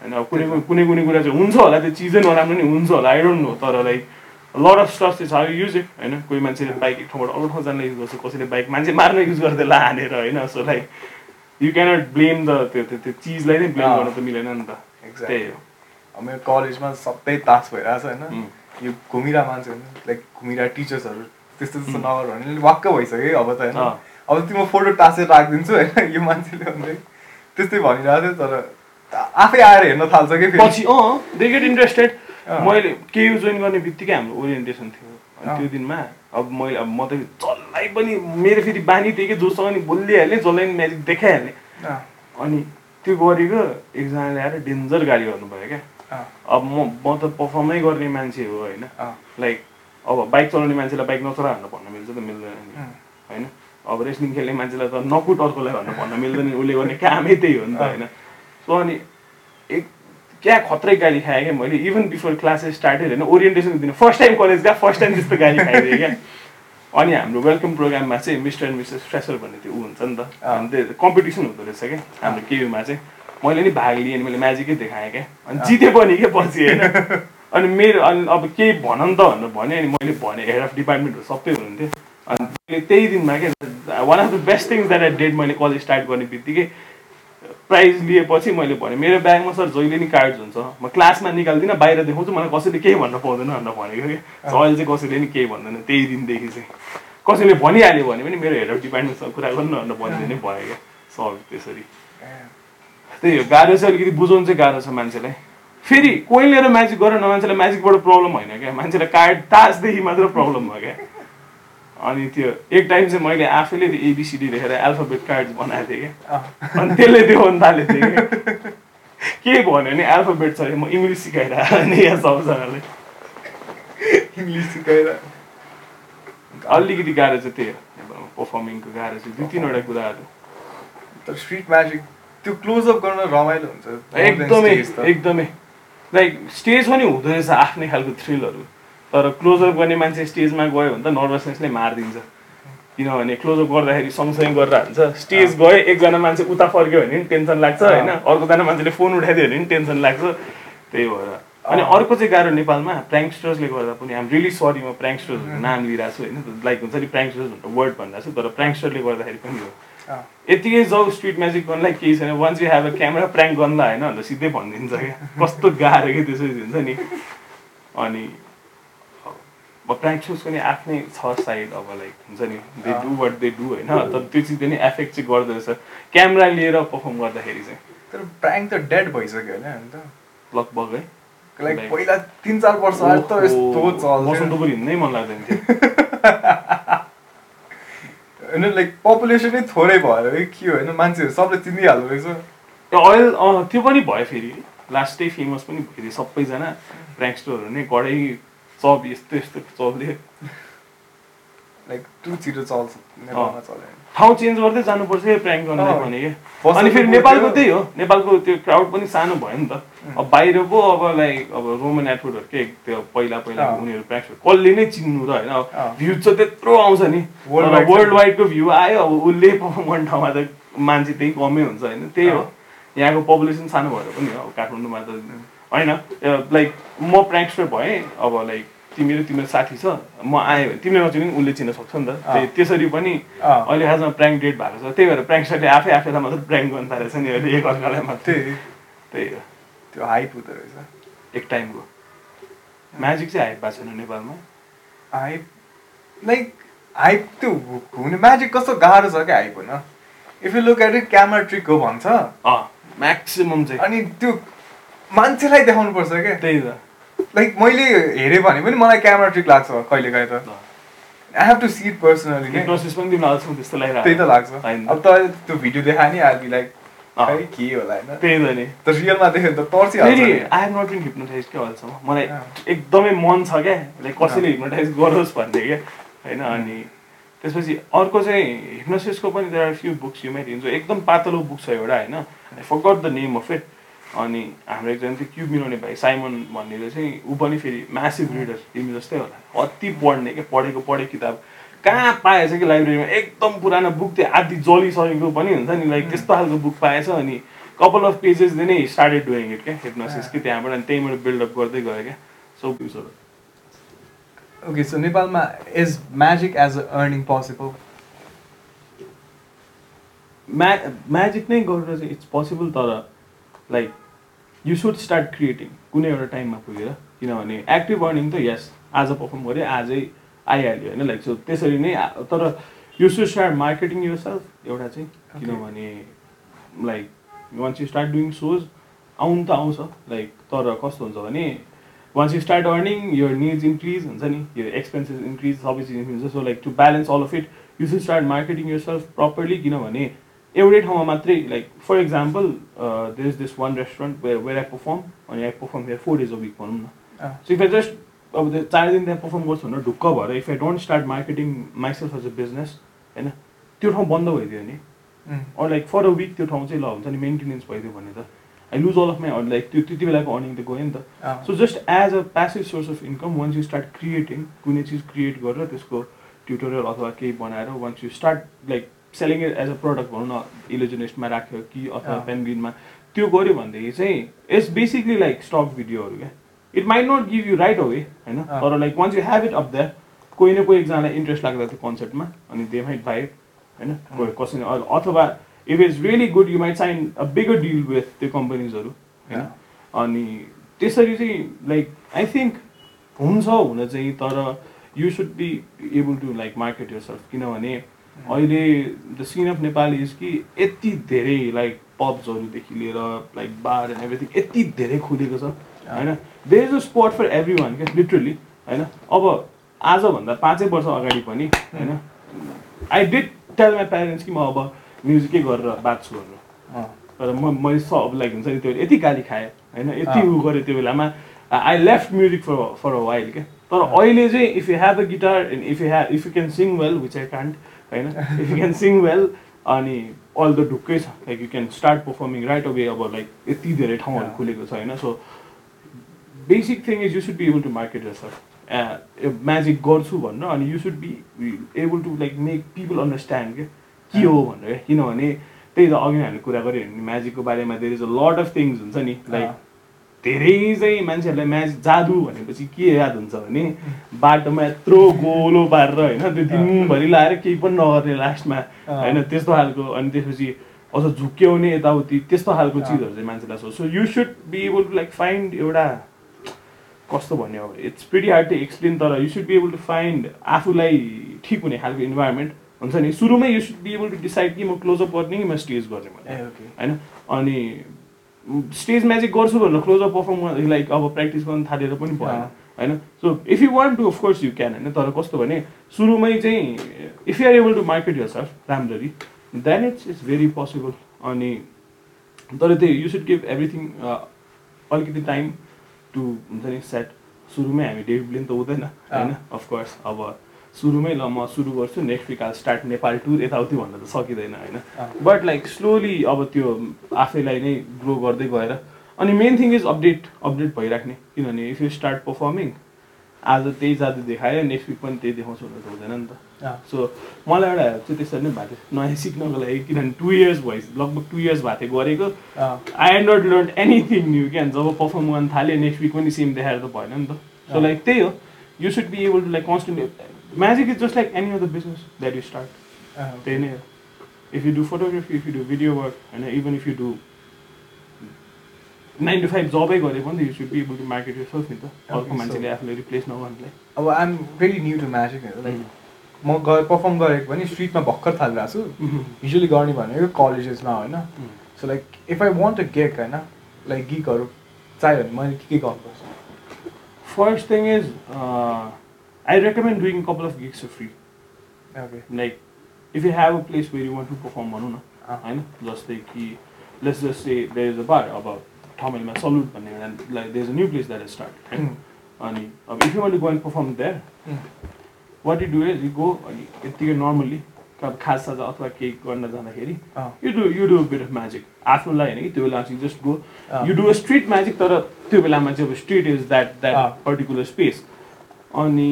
होइन अब कुनै कुनै कुनै कुरा चाहिँ हुन्छ होला त्यो चिजै नराम्रो नि हुन्छ होला आई डोन्ट नो तर लाइक लड अफ स्टफ चाहिँ छ युज इट होइन? कोही मान्छेले बाइक एक ठाउँबाट अर्को ठाउँ जान युज गर्छ कसैले बाइक मान्छे मार्न युज गर्दै ला हानेर होइन? So like you cannot blame the त्यो त्यो चिजलाई नै ब्लेम गर्न त मिलेन नि त। त्यही हो। मेरो कलेजमा सबै तास भइरहेछ होइन? यो घुमिरहेको मान्छे लाइक घुमिरहेको टिचर्सहरू त्यस्तो त्यस्तो नगर भने वाक्क भइसक्यो अब त होइन। अब त्यो म फोटो टाँसेर राखिदिन्छु होइन यो मान्छेले भन्दै त्यस्तै भनिरहेको थियो तर आफै आएर हेर्न थाल्छ कि पछि अँ दे गेट इन्ट्रेस्टेड। मैले केयु जोइन गर्ने बित्तिकै हाम्रो ओरिएन्टेसन थियो। अनि त्यो दिनमा अब मैले अब म त जसलाई पनि मेरो फेरि बानी थियो कि जोसँग नि बोलिहालेँ जसलाई नि म्याजिक देखाइहालेँ अनि त्यो गरेको एकजनाले आएर डेन्जर गाली गर्नुभयो क्या। अब म म त पर्फर्मै गर्ने मान्छे हो होइन। लाइक अब बाइक चलाउने मान्छेलाई बाइक नचला भनेर भन्न मिल्छ त मिल्दैन नि। होइन? अब रेस्लिङ खेल्ने मान्छेलाई त नकुट अर्कोलाई भनेर भन्न मिल्दैन उसले गर्ने कामै त्यही हो नि त होइन? सो अनि एक क्या खत्रै गाली खाएँ क्या मैले इभन बिफोर क्लासेस स्टार्टेड होइन? ओरिएन्टेसन दिनु फर्स्ट टाइम कलेज गएको फर्स्ट टाइम त्यस्तो गाली खाइदिएँ क्या। अनि हाम्रो वेलकम प्रोग्राममा चाहिँ मिस्टर एन्ड मिसेस फ्रेसर भन्ने त्यो ऊ हुन्छ नि त। अनि त्यो कम्पिटिसन हुँदो रहेछ क्या हाम्रो केयुमा चाहिँ। मैले नि भाग लिएँ अनि मैले म्याजिकै देखाएँ क्या। अनि जितेँ पनि क्या पछि होइन? [LAUGHS] अनि मेरो अनि अब केही भन नि त भनेर भने अनि मैले भने हेड अफ डिपार्टमेन्टहरू सबै हुनुहुन्थ्यो। अनि त्यही दिनमा क्या one of the best things that I did मैले कलेज स्टार्ट गर्ने बित्तिकै प्राइज लिएपछि मैले भनेँ मेरो ब्यागमा सर जहिले नि कार्ड्स हुन्छ म क्लासमा निकाल्दिनँ बाहिर देखाउँछु मलाई कसैले केही भन्न पाउँदैन भनेर भनेको कि? अहिले चाहिँ कसैले नि केही भन्दैन त्यही दिनदेखि चाहिँ। कसैले भनिहाल्यो भने पनि मेरो हेड अफ डिपार्टमेन्टसँग कुरा गर्नु भनेर भनिदिनै भयो क्या। सर त्यसरी। त्यही हो गाह्रो चाहिँ अलिकति बुझाउनु चाहिँ गाह्रो छ मान्छेलाई। फेरि कोही लिएर म्याजिक गर न मान्छेलाई म्याजिकबाट प्रब्लम होइन क्या। मान्छेलाई कार्ड तासदेखि मात्र प्रब्लम भयो क्या। अनि त्यो एक टाइम चाहिँ मैले आफैले त्यो एबिसिडी लेखेर एल्फाबेट कार्ड बनाएको थिएँ क्या। अनि त्यसले देखाउनु थालेको थिएँ कि? के भन्यो भने एल्फाबेट छ म इङ्ग्लिस सिकाएर अनि यहाँ सबजनालाई इङ्ग्लिस सिकाएर अलिकति गाह्रो चाहिँ त्यही हो। पर्फर्मिङको गाह्रो चाहिँ दुई तिनवटा कुराहरू। तर स्ट्रिट म्याजिक त्यो क्लोजअप गर्न रमाइलो हुन्छ। एकदमै एकदमै। लाइक स्टेज पनि हुँदो रहेछ आफ्नै खालको थ्रिलहरू तर क्लोजअप गर्ने मान्छे स्टेजमा गयो भने त नर्भसनेसले मारिदिन्छ। किनभने क्लोजअप गर्दाखेरि सँगसँगै गरेर हुन्छ स्टेज गयो एकजना मान्छे उता फर्क्यो भने पनि टेन्सन लाग्छ होइन। अर्कोजना मान्छेले फोन उठाइदियो भने पनि टेन्सन लाग्छ। त्यही भएर। अनि अर्को चाहिँ गाह्रो नेपालमा प्र्याङ्कस्टर्सले गर्दा पनि आम रियली सरी म प्र्याङ्कस्टर्सहरूको नाम लिइरहेको छु होइन लाइक हुन्छ नि प्र्याङ्कस्टर्स भनेर वर्ड भनिरहेको छु तर प्र्याङ्कस्टरले गर्दाखेरि पनि हो। यतिकै जाउ स्ट्रिट म्याजिक गर्नलाई केही छैन। Once you have a camera prank गर्नलाई होइन अन्त सिधै भनिदिन्छ क्या। कस्तो गाह्रो कि त्यसरी हुन्छ नि। अनि प्र्याङ्कसको नि आफ्नै छ साइड अब लाइक हुन्छ नि। They do what they do होइन। तर त्यो चिजले नि एफेक्ट चाहिँ गर्दो रहेछ क्यामेरा लिएर पर्फर्म गर्दाखेरि चाहिँ। तर प्र्याङ्क त डेड भइसक्यो होइन अन्त। लगभग है। लाइक पहिला तिन चार वर्ष त यस्तो हिँड्नै मन लाग्दैन थियो। [LAUGHS] होइन लाइक पपुलेसनै थोरै भएर के हो होइन मान्छेहरू सबले चिनिहाल्दो रहेछ अहिले त्यो पनि भयो फेरि। लास्टै फेमस पनि भयो सबैजना प्र्याङ्कस्टरहरू नै कडै चप यस्तो यस्तो चल्थ्यो लाइक टु छिटो चल्छ नेपालमा चल्यो ठाउँ चेन्ज गर्दै जानुपर्छ यो प्र्याङ्क गर्नलाई भने क्या अनि फेरि नेपालको त्यही हो। नेपालको त्यो क्राउड पनि सानो भयो नि त। अब बाहिर पो अब लाइक अब रोमन एथोडहरू त्यो पहिला पहिला उनीहरू प्र्याङ्क कसले नै चिन्नु र होइन। अब भ्युज चाहिँ त्यत्रो आउँछ नि। वर्ल्ड वाइडको भ्यू आयो अब उसले गर्ने ठाउँमा त मान्छे त्यही कमै हुन्छ होइन। त्यही हो। यहाँको पपुलेसन सानो भएर पनि अब काठमाडौँमा त होइन। लाइक म प्र्याङ्कस्टर भएँ अब लाइक तिमी र तिम्रो साथी छ म आएँ भने तिमीले नचिने उसले चिन्न सक्छ नि त। त्यसरी पनि अहिले खासमा प्र्याङ्क डेट भएको छ। त्यही भएर प्र्याङ्कस्टरले आफै आफैलाई मात्र प्र्याङ्क गर्नु थालेको छ नि अहिले एक अर्कालाई मात्रै। त्यही। हो। त्यो हाइप हुँदो रहेछ। एक टाइमको म्याजिक चाहिँ हाइप भएको छैन नेपालमा। हाइप लाइक हाइप त्यो हुने म्याजिक कस्तो गाह्रो छ क्या हाइप हुन? If you look at it camera trick हो भन्छ। म्याक्सिमम् चाहिँ। अनि त्यो मान्छेलाई देखाउनु पर्छ क्या। त्यही त। लाइक मैले हेरेँ भने पनि मलाई क्यामरा ट्रिक लाग्छ कहिले कहिले त। I have to see it personally त्यही त लाग्छ। अब त त्यो भिडियो देखायो नि आर्मी लाइक के होला होइन? त्यही त नि। त रियलमा देख्यो भने त तर्सी I have not been hypnotise क्या अहिलेसम्म मलाई एकदमै मन छ क्या। लाइक कसैले हिप्नोटाइज गरोस् भन्ने क्या। होइन अनि त्यसपछि अर्को चाहिँ हिप्नोसिसको पनि there are few books you met हिन्छ एकदम पातलो बुक छ एउटा होइन? I forgot the name of it अनि हाम्रो एकजना चाहिँ क्युब मिलाउने भाइ साइमन भन्नेले चाहिँ ऊ पनि फेरि म्यासिभ रिडर तिमी जस्तै होला। अति पढ्ने क्या पढेको पढे किताब। कहाँ पाएछ कि लाइब्रेरीमा एकदम पुरानो बुक थियो आदि जलिसकेको पनि हुन्छ नि लाइक त्यस्तो खालको बुक पाएछ अनि कपाल अफ पेजेसले नै स्टार्टेड डुइङ इट क्या हिप्नोसिस कि त्यहाँबाट अनि त्यहीँबाट बिल्डअप गर्दै गयो क्या। सो ओके सो नेपालमा is magic as a earning possible म्या म्याजिक नै गरेर चाहिँ इट्स पोसिबल तर like you should start creating कुनै एउटा टाइममा पुगेर किनभने एक्टिभ अर्निङ त यस आज पर्फर्म गऱ्यो आजै आइहाल्यो होइन लाइक सो त्यसरी नै तर you should start marketing yourself एउटा चाहिँ किनभने like once you start doing shows आउनु त आउँछ लाइक तर कस्तो हुन्छ भने once you start earning your needs increase हुन्छ नि यो एक्सपेन्सेस इन्क्रिज सबै चिज इन्क्रिज हुन्छ so like to balance all of it you should start marketing yourself properly किनभने एउटै ठाउँमा मात्रै like for example there is this one restaurant where where I perform अनि I perform here four days a week भनौँ न so if I just अब त्यो चार दिन त्यहाँ पर्फर्म गर्छु भनेर ढुक्क भएर if I don't start marketing myself as a business होइन त्यो ठाउँ बन्द भइदियो नि। Or like for a week त्यो ठाउँ चाहिँ ल हुन्छ नि मेन्टेनेन्स भइदियो भने त। I lose all of my like त्यो त्यति बेलाको अर्निङ त गयो नि त। So just as a passive source of income once you start creating कुनै चिज क्रिएट गरेर त्यसको ट्युटोरियल अथवा केही बनाएर once you start like selling as a product भनौँ न इलोजिनेस्टमा राख्यो कि अथवा पेनग्रिनमा त्यो गऱ्यो भनेदेखि चाहिँ इट्स बेसिकली लाइक स्टक भिडियोहरू क्या। It might not give you right away होइन? तर like once you have it up that कोही न कोही एकजनालाई इन्ट्रेस्ट लाग्दा त्यो कन्सेप्टमा अनि दे माइट बाई होइन? कोही कसै अथवा if it's really good you might sign a bigger deal with त्यो कम्पनीजहरू होइन? अनि त्यसरी चाहिँ लाइक आई थिङ्क हुन्छ हुन चाहिँ तर you should be able to like market yourself किनभने अहिले the scene of Nepal is कि यति धेरै लाइक पब्सहरूदेखि लिएर लाइक बार एन्ड एभ्रिथिङ यति धेरै खुलेको छ होइन? There is a spot for every one क्या लिटरली होइन? अब आजभन्दा पाँचै वर्ष अगाडि पनि होइन? I did tell my parents कि म अब म्युजिकै गरेर बाँच्छु भनेर तर म मैले सब लाइक हुन्छ नि त्यो यति गाली खाएँ होइन? यति उ गरेँ त्यो बेलामा। I left music for for a while क्या तर अहिले चाहिँ if you have a guitar and if you have if you can sing well which I can't होइन? If you can sing well अनि अल द ढुक्कै छ. Like you can start performing right away अब like यति धेरै ठाउँहरू खुलेको छ होइन? So basic thing is you should be able to market sir magic गर्छु भनेर अनि you should be able to like make people understand क्या के हो भनेर किनभने त्यही त अघि हामीले कुरा गऱ्यो भने म्याजिकको बारेमा धेरै is a lot of things हुन्छ नि लाइक धेरै चाहिँ मान्छेहरूलाई म्याजिक जादु भनेपछि के याद हुन्छ भने बाटोमा यत्रो गोलो पारेर होइन त्यो दिनभरि लाएर केही पनि नगर्ने लास्टमा होइन त्यस्तो खालको अनि त्यसपछि अझ झुक्क्याउने यताउति त्यस्तो खालको चिजहरू चाहिँ मान्छेलाई सोच्छ so you should be able to like find एउटा कस्तो भन्यो अब it's pretty hard to explain तर you should be able to find आफूलाई ठिक हुने खालको इन्भाइरोमेन्ट हुन्छ नि। सुरुमै you should be able to decide कि म क्लोजअप गर्ने कि म स्टेज गर्ने भने होइन? अनि स्टेज म्याजिक गर्छु भनेर क्लोजअप पर्फर्म लाइक अब प्र्याक्टिस गर्नु थालेर पनि भएन होइन? So if you want to of course you can होइन? तर कस्तो भने सुरुमै चाहिँ if you're able to market yourself राम्ररी then it's it's very possible अनि तर त्यही यु सुड गिभ एभ्रिथिङ अलिकति टाइम टु हुन्छ नि सेट सुरुमै हामी ब्लिन त हुँदैन होइन? अफकोर्स अब सुरुमै ल म सुरु गर्छु next week I'll start Nepal tour यताउति भन्न त सकिँदैन होइन? बट लाइक स्लोली अब त्यो आफैलाई नै ग्रो गर्दै गएर अनि main thing is update update भइराख्ने। किनभने इफ यु स्टार्ट पर्फर्मिङ आज त्यही जादु देखायो नेक्स्ट विक पनि त्यही देखाउँछु भने त हुँदैन नि त। सो मलाई एउटा चाहिँ त्यसरी नै भएको थियो नयाँ सिक्नको लागि किनभने टु इयर्स भइ लगभग टु इयर्स भएको थियो गरेको। I and not learn anything new क्या? जब पर्फर्म गर्न थाल्यो नेक्स्ट विक पनि सेम देखाएर त भएन नि त। सो लाइक त्यही हो। You should be able to like constantly magic is just like any other business that you start. Uh, okay. Then, if you do photography, if you do video work, and even if you do nine to five जबै गरे पनि you should be able to market yourself नि त अर्को मान्छेले आफूलाई replace नगर्नुलाई अब I'm very new to magic like म गएर पर्फर्म गरेको पनि स्ट्रिटमा भर्खर थालिरहेको छु। युजली गर्ने भनेको कलेजेसमा होइन। So like if I want a geek होइन लाइक गिकहरू चाहियो भने मैले के के गर्नुपर्छ? First thing is I recommend doing a couple of gigs for free. Okay. Like, if you have a place where you want to perform भनौँ न? होइन जस्तै कि let's just say there is a bar अब ठमेलमा salute भन्ने एउटा like there is a new place that is start अनि अब if you want to go and perform there what you do is you go अनि यत्तिकै normally अब खास साजा अथवा केही गर्न जाँदाखेरि you do you do bit of magic आफ्नोलाई होइन कि त्यो बेला just go you do a street magic तर त्यो बेलामा चाहिँ अब street is that that particular space अनि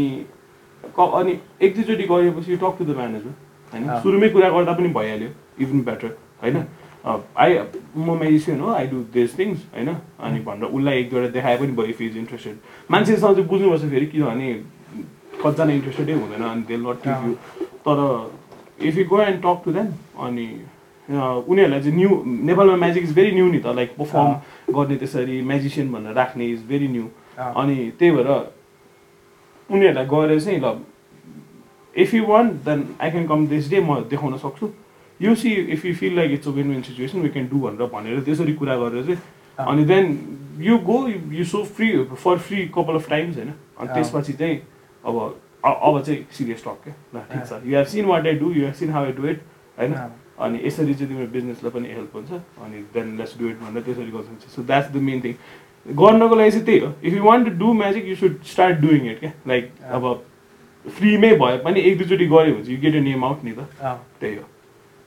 अनि एक दुईचोटि गरेपछि टक टु द म्यानेजर होइन सुरुमै कुरा गर्दा पनि भइहाल्यो इभन बेटर होइन? आई म मेडिसिन हो आई डु दिस थिङ्स होइन? अनि भनेर उसलाई एक दुईवटा देखाए पनि भयो इफ इज इन्ट्रेस्टेड मान्छेसँग चाहिँ बुझ्नुपर्छ फेरि किनभने कतिजना इन्ट्रेस्टेडै हुँदैन अनि दे नट टेक यु तर if you go and talk to them अनि उनीहरूलाई चाहिँ न्यू नेपालमा म्याजिक इज भेरी न्यू नि त लाइक पर्फर्म गर्ने त्यसरी म्याजिसियन भनेर राख्ने इज भेरी न्यू अनि त्यही भएर उनीहरूलाई गएर चाहिँ ल if you want then I can come this day म देखाउन सक्छु। You see if you feel like it's a win win situation we can do भनेर भनेर त्यसरी कुरा गरेर चाहिँ अनि then you go you so free for free couple of times होइन? अनि त्यसपछि चाहिँ अब अब चाहिँ सिरियस टक क्या? ल ठिक छ। You have seen what I do you have seen how I do it होइन? अनि यसरी चाहिँ तिम्रो बिजनेसलाई पनि हेल्प हुन्छ अनि देन लेट्स डु इट भनेर त्यसरी गर्छ so that's the main thing गर्नको लागि चाहिँ त्यही हो if you want to do magic you should start doing it क्या लाइक अब फ्रीमै भए पनि एक दुईचोटि गऱ्यो भने चाहिँ you get a name out नि त त्यही हो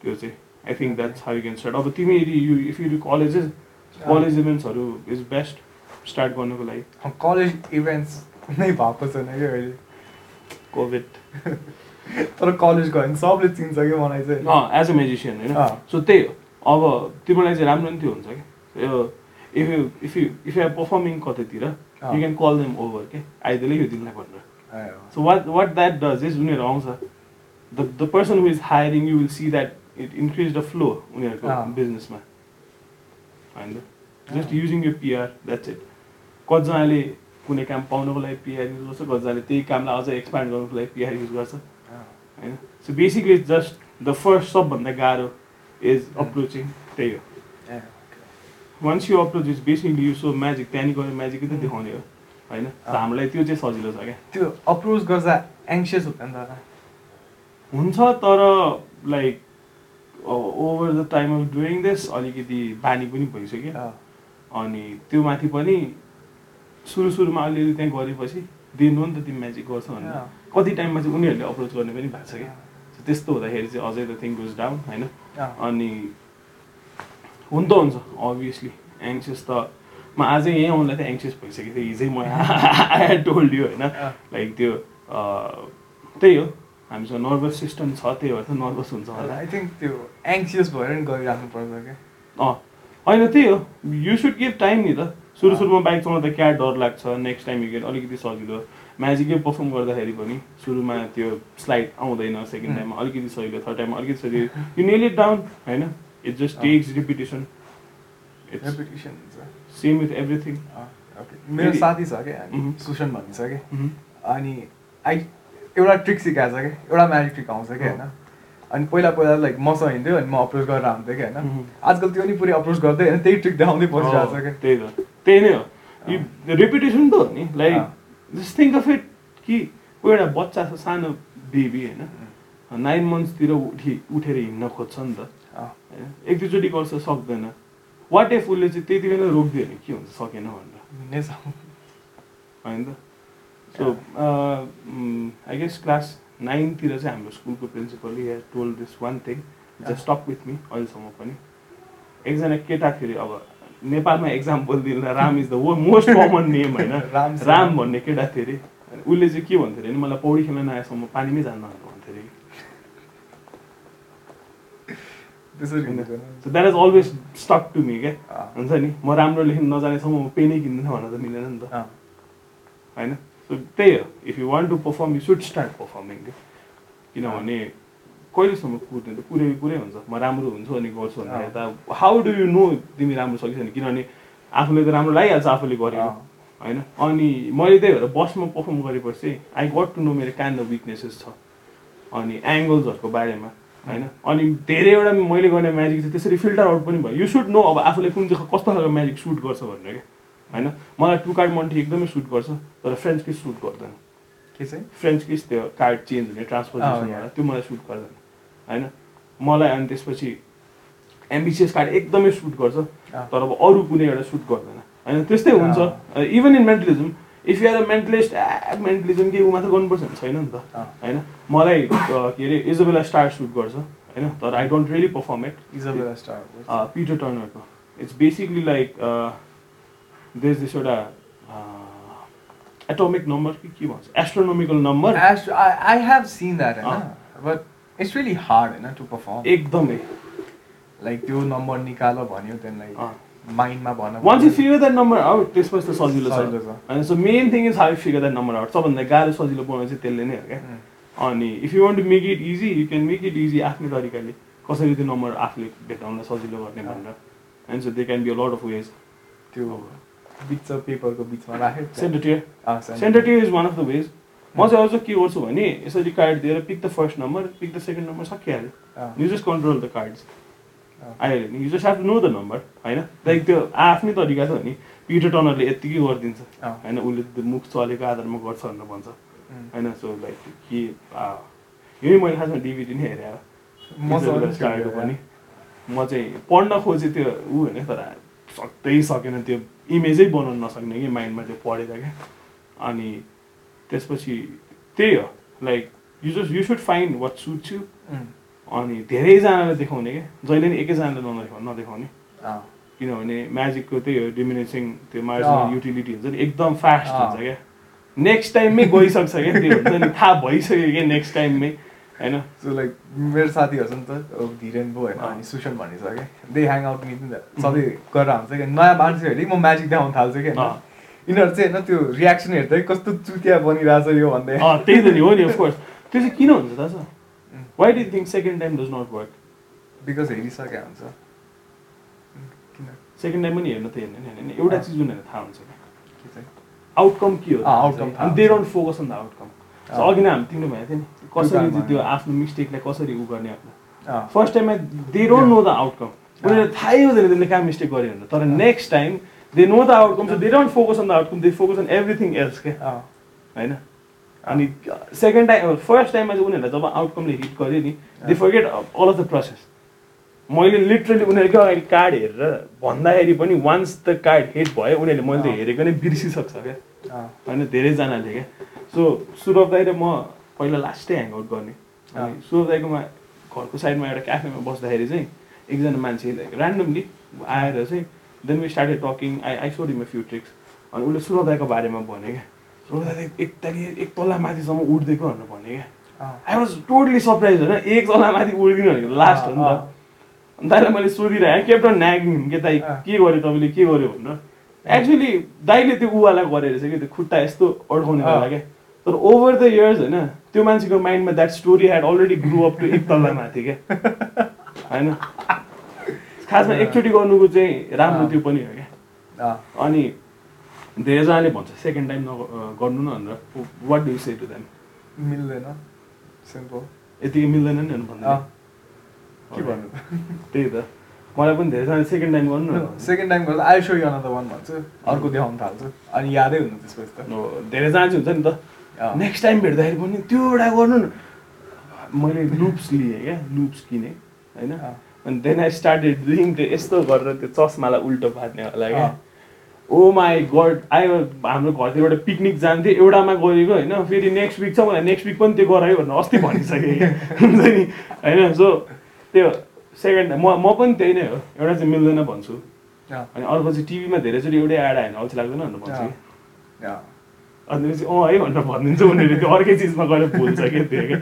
त्यो चाहिँ I think that's how you can start अब तिमी यदि you if you colleges college इभेन्ट्सहरू is best start गर्नुको लागि कलेज इभेन्ट्स नै भएको छैन कि अहिले कोभिड तर कलेज गयो भने सबले चिन्छ कि मलाई चाहिँ एज अ म्युजिसियन होइन सो त्यही हो अब तिमीलाई चाहिँ राम्रो नि त्यो हुन्छ कि यो if you if you if you are performing कतैतिर you can call them over के आइदिएलै यो दिनलाई भनेर so what what that does is उनीहरू आउँछ the the person who is hiring you will see that it increase the flow उनीहरूको बिजनेसमा होइन जस्ट युजिङ यो पिआर द्याट्स इट कतिजनाले कुनै काम पाउनको लागि पिआर युज गर्छ कतिजनाले त्यही कामलाई अझ एक्सपान्ड गर्नुको लागि पिआर युज गर्छ होइन so basically just the first सबभन्दा गाह्रो इज अप्रोचिङ त्यही हो once you approach is basically you so magic त्यहाँनिर गएर म्याजिकै त देखाउने हो होइन हामीलाई त्यो चाहिँ सजिलो छ क्या? त्यो अप्रोच गर्दा एङ्सियस हुँदैन त हुन्छ तर like over the time of doing this अलिकति बानी पनि भइसक्यो। अनि त्यो माथि पनि सुरु सुरुमा अलिअलि त्यहाँ गरेपछि दिनु नि त तिमी म्याजिक गर्छ भनेर। कति टाइममा चाहिँ उनीहरूले अप्रोच गर्ने पनि भएको छ क्या। त्यस्तो हुँदाखेरि चाहिँ अझै द थिङ गोज डाउन होइन? अनि हुन त हुन्छ अभियसली एङ्सियस त म आजै यहीँ आउनुलाई त एङ्सियस भइसकेको थिएँ हिजै म आई टोल्ड यु होइन लाइक त्यो त्यही हो हामीसँग नर्भस सिस्टम छ त्यही भएर त नर्भस हुन्छ होला आई थिङ्क त्यो एङ्सियस भएर नि गरिराख्नु पर्छ क्या अँ होइन त्यही हो यु सुड गिभ टाइम नि त सुरु सुरुमा बाइक चलाउँदा क्या डर लाग्छ नेक्स्ट टाइम यु गेट अलिकति सजिलो म्याजिकै पर्फर्म गर्दाखेरि पनि सुरुमा त्यो स्लाइड आउँदैन सेकेन्ड टाइममा अलिकति सजिलो थर्ड टाइममा अलिकति सजिलो यु नेल इट डाउन होइन it just takes repetition reputation same with everything मेरो साथी छ क्या सुसन भन्ने छ क्या। अनि आई एउटा ट्रिक सिकाएको छ क्या एउटा म्याजिक ट्रिक आउँछ क्या होइन? अनि पहिला पहिला लाइक मसँग हिँड्थ्यो अनि म अप्रोच गरेर आउँथेँ कि होइन? आजकल त्यो नि पुरै अप्रोच गर्दै होइन त्यही ट्रिक देखाउँदै बसिरहेको छ क्या। त्यही त। त्यही नै हो। रेपुटेसन त हो नि like just think of it कि कोही एउटा बच्चा छ सानो बेबी होइन? नाइन मन्थ्सतिर उठि उठेर हिँड्न खोज्छ नि त। एक दुईचोटि गर्छ सक्दैन। वाट एफ उसले चाहिँ त्यति बेला रोकिदियो भने के हुन्छ सकेन भनेर। होइन त? सो आई गेस क्लास नाइनतिर चाहिँ हाम्रो स्कुलको प्रिन्सिपलले या told this one thing just stop with me अहिलेसम्म पनि। एकजना केटाखेरि अब नेपालमा एक्जाम्पल दिनु Ram is the most common name होइन। [LAUGHS] राम भन्ने केटा थियो अरे उसले चाहिँ के भन्थ्यो अरे मलाई पौडी खेल्न नआएसम्म पानीमै जान्न अरे that is always stuck to me क्या हुन्छ नि? म राम्रो लेख्न नजानेसम्म म पेनै किन्दैन भन्न त मिलेन नि त। होइन? सो त्यही हो। If you want to perform you should start performing किनभने कहिलेसम्म कुर्ने त पुरै पुरै हुन्छ। म राम्रो हुन्छु अनि गर्छु भने त हाउ डु यु नो तिमी राम्रो सकिस् भने किनभने आफूले त राम्रो लागिहाल्छ आफूले गरेको। होइन? अनि मैले त्यही भएर बसमा पर्फर्म गरेपछि आई गट टु नो मेरो कान द विकनेसेस छ। अनि एङ्गल्सहरूको बारेमा। होइन? अनि धेरैवटा मैले गर्ने म्याजिक चाहिँ त्यसरी फिल्टर आउट पनि भयो। यु सुड नो अब आफूले कुन चाहिँ कस्तो खालको म्याजिक सुट गर्छ भनेर क्या? होइन? मलाई टु कार्ड मन्टी एकदमै सुट गर्छ तर फ्रेन्च किस सुट गर्दैन। के चाहिँ? फ्रेन्च किस त्यो कार्ड चेन्ज हुने ट्रान्सपोर्टेसन त्यो मलाई सुट गर्दैन। होइन? मलाई अनि त्यसपछि एम्बिसियस कार्ड एकदमै सुट गर्छ तर अब अरू कुनै एउटा सुट गर्दैन। होइन? त्यस्तै हुन्छ। Even in mentalism if you're a mentalist mentalism के ऊ मात्र गर्नुपर्छ भने छैन नि त? होइन? मलाई के अरे इजोबेला स्टार सुट गर्छ होइन? तर I don't really perform it Isabella star Peter टर्नरको it's basically like देश दिस एउटा एटोमिक नम्बर कि के भन्छ? Astronomical number I have seen that होइन? बट इट्स रियली हार्ड होइन टु पर्फर्म एकदमै। लाइक त्यो नम्बर निकाल भन्यो त्यहाँदेखि माइन्डमा भन once you figure that number out त्यसपछि त सजिलो छ। होइन so main thing is how figure that number out सबभन्दा गाह्रो सजिलो बनाउनु चाहिँ त्यसले नै हो क्या। अनि if you want to make it easy you can make it easy आफ्नै तरिकाले। कसरी त्यो नम्बर आफूले भेटाउन सजिलो गर्ने भनेर। And so they can be lot of ways त्यो बिच पेपरको बिचमा राखेँ सेन्टेटियर सेन्टेटियर is one of the ways म चाहिँ अझ के गर्छु भने यसरी कार्ड दिएर pick the first number pick the second number सकिहाल्यो। You just control the cards आइहाल्यो नि you just have to know the number होइन? लाइक त्यो आफ्नै तरिका छ नि। पिटर टनरले यत्तिकै गरिदिन्छ होइन? उसले मुख चलेको आधारमा गर्छ भनेर भन्छ। होइन? सो लाइक के यही मैले खासमा डिभिडी नै हेरेँ। स्टारको पनि। म चाहिँ पढ्न खोजेँ त्यो ऊ होइन तर सक्दै सकेन त्यो इमेजै बनाउनु नसक्ने कि माइन्डमा त्यो पढेर क्या। अनि त्यसपछि त्यही हो। Like you just you should find what suit you अनि धेरैजनालाई देखाउने क्या। जहिले पनि एकैजनाले नदेखाउ नदेखाउने। किनभने म्याजिकको त्यही हो डिमिनेसिङ त्यो मार्जिनल युटिलिटी हुन्छ नि एकदम फास्ट हुन्छ क्या। नेक्स्ट टाइममै गइसक्छ क्या त्यो हुन्छ नि थाहा भइसक्यो क्या नेक्स्ट टाइममै होइन? सो लाइक मेरो साथीहरू छ नि त धिरेन भयो होइन अनि सुसन भन्ने छ क्या दे ह्याङ आउट नि त सधैँ गरेर हुन्छ क्या। नयाँ मान्छेहरूले म म्याजिक देखाउनु थाल्छु क्या यिनीहरू चाहिँ होइन त्यो रियाक्सन हेर्दै कस्तो चुतिया बनिरहेछ यो भन्दै। त्यही त नि हो नि अफकोर्स त्यो चाहिँ किन हुन्छ त why do think second time does not work because हेरिसक्यो हुन्छ किन सेकेन्ड टाइम पनि हेर्नु त हेर्ने होइन एउटा चिज उनीहरूलाई थाहा हुन्छ आउटकम के हो outcome they don't focus on the outcome अघि नै हामी तिम्रो भएको थियो नि कसरी चाहिँ त्यो आफ्नो मिस्टेकलाई कसरी उ गर्ने फर्स्ट टाइममा they don't know the outcome उनीहरूले थाहै हुँदैन तिमीले कहाँ मिस्टेक गर्यो भने तर next time they know the outcome so they don't focus on the outcome they focus on everything else क्या होइन अनि सेकेन्ड टाइम फर्स्ट टाइममा चाहिँ उनीहरूलाई जब आउटकमले हिट गर्यो नि they forget all of the process मैले लिटरली उनीहरूको अगाडि कार्ड हेरेर भन्दाखेरि पनि वान्स द कार्ड हिट भयो उनीहरूले मैले त हेरेको नै बिर्सिसक्छ क्या। होइन धेरैजनाले क्या। सो सुरभ दाइ र म पहिला लास्टै ह्याङआउट गर्ने। अनि सुरभ दाइकोमा घरको साइडमा एउटा क्याफेमा बस्दाखेरि चाहिँ एकजना मान्छे ऱ्यान्डमली आएर चाहिँ then we started talking I I showed him few tricks अनि उसले सुरभ दाइको बारेमा भने क्या। दाइ एक तारिक एक तल्ला माथिसम्म उठ्दिएको भनेर भने क्या। आई वाज टोटली सरप्राइज होइन एक तल्ला माथि उड्दिनु भनेको लास्ट हो नि त। दाइलाई मैले सोधिरहेँ केप्ट अन नागिङ के दाइ के गर्यो तपाईँले? के गर्यो भनेर? एक्चुली दाइले त्यो उवाला गरेर चाहिँ कि त्यो खुट्टा यस्तो अड्काउने होला क्या। तर ओभर द इयर्स होइन त्यो मान्छेको माइन्डमा that story had already grew up to एक तल्ला माथि क्या। [LAUGHS] होइन? खासमा एकचोटि गर्नुको चाहिँ राम्रो त्यो पनि हो क्या। अनि धेरैजनाले भन्छ सेकेन्ड टाइम न गर्नु न भनेर। What do say to them मिल्दैन सिम्पल यतिकै मिल्दैन नि भन्दा। के भन्नु? त्यही त। मलाई पनि धेरैजना सेकेन्ड टाइम गर्नु न सेकेन्ड टाइम गर्दा I so you another one भन्छु। अर्को देखाउनु थाल्छु। अनि यादै हुनु त्यसपछि त। धेरैजना चाहिँ हुन्छ नि त। नेक्स्ट टाइम भेट्दाखेरि पनि त्यो एउटा गर्नु न। मैले लुप्स लिएँ क्या लुप्स किनेँ होइन। अनि देन आई स्टार्टेड डुइङ त्यो यस्तो गरेर त्यो चस्मालाई उल्टो पार्ने होला क्या ओ माई गड आयो हाम्रो घरतिर एउटा पिकनिक जान्थ्यो एउटामा गरेको होइन? फेरि नेक्स्ट विक छ मलाई नेक्स्ट विक पनि त्यो गरायो भनेर अस्ति भनिसकेँ। हुन्छ नि होइन? सो त्यो सेकेन्ड म म पनि त्यही नै हो। एउटा चाहिँ मिल्दैन भन्छु। अनि अर्को चाहिँ टिभीमा धेरैचोटि एउटै एड आयो भने अल्छी लाग्दैन भनेर भन्छु। अनि अँ है भनेर भनिदिन्छ उनीहरूले। त्यो अर्कै चिजमा गएर भुल्छ क्या त्यो क्या।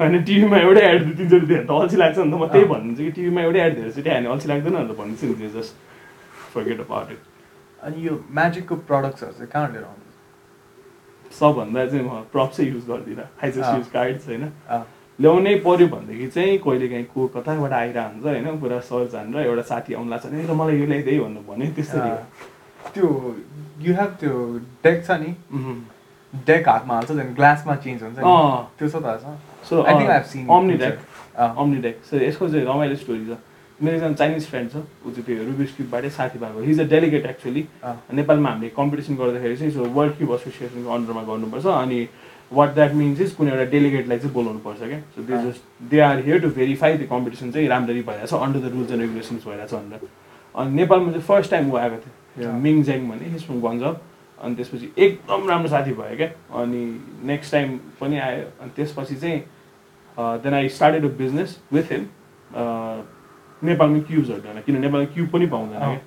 होइन टिभीमा एउटै एड दुई तिनचोटि दियो भने त अल्छी लाग्छ नि त। म त्यही भनिदिन्छु कि टिभीमा एउटै एड धेरैचोटि आयो भने अल्छी लाग्दैन भनेर भनिदिन्छु नि त्यो जस्ट फर्गेट अबाउट इट अनि यो म्याजिकको प्रडक्ट्सहरू चाहिँ कहाँ लिएर आउनु सबभन्दा चाहिँ म प्रप्सै युज गर्दिनँ। आई जस्ट युज कार्ड्स होइन। ल्याउनै पऱ्यो भनेदेखि चाहिँ कहिले काहीँ को कताबाट आइरहेको हुन्छ होइन पुरा सर्च हानेर एउटा साथी आउनु लाग्छ नि मलाई यो ल्याइदिए भन्नु भने त्यसरी। त्यो यु हेभ त्यो डेक छ नि? डेक हातमा हाल्छ झन् ग्लासमा चेन्ज हुन्छ त्यो छ त so I think I seen omni deck omni deck so यसको चाहिँ रमाइलो स्टोरी छ। मेरो एकजना चाइनिज फ्रेन्ड छ ऊ चाहिँ त्यो रुबिस क्युबबाटै साथी भएको। हिज अ डेलिगेट एक्चुली नेपालमा हामीले कम्पिटिसन गर्दाखेरि चाहिँ सो वर्ल्ड क्युब एसोसिएसनको अन्डरमा गर्नुपर्छ अनि वाट द्याट मिन्स इज कुनै एउटा डेलिगेटलाई चाहिँ बोलाउनु पर्छ क्या so they just they are here to verify the competition चाहिँ राम्ररी भइरहेछ under the rules and regulations भइरहेछ भनेर। अनि नेपालमा चाहिँ फर्स्ट टाइम ऊ आएको थियो। मिङज्याङ भन्ने हिज फ्रम गन्जब अनि त्यसपछि एकदम राम्रो साथी भयो क्या? अनि नेक्स्ट टाइम पनि आयो। अनि त्यसपछि चाहिँ then I started a business with him नेपालमा क्युब्सहरू होइन किन नेपालमा क्युब पनि पाउँदैन क्या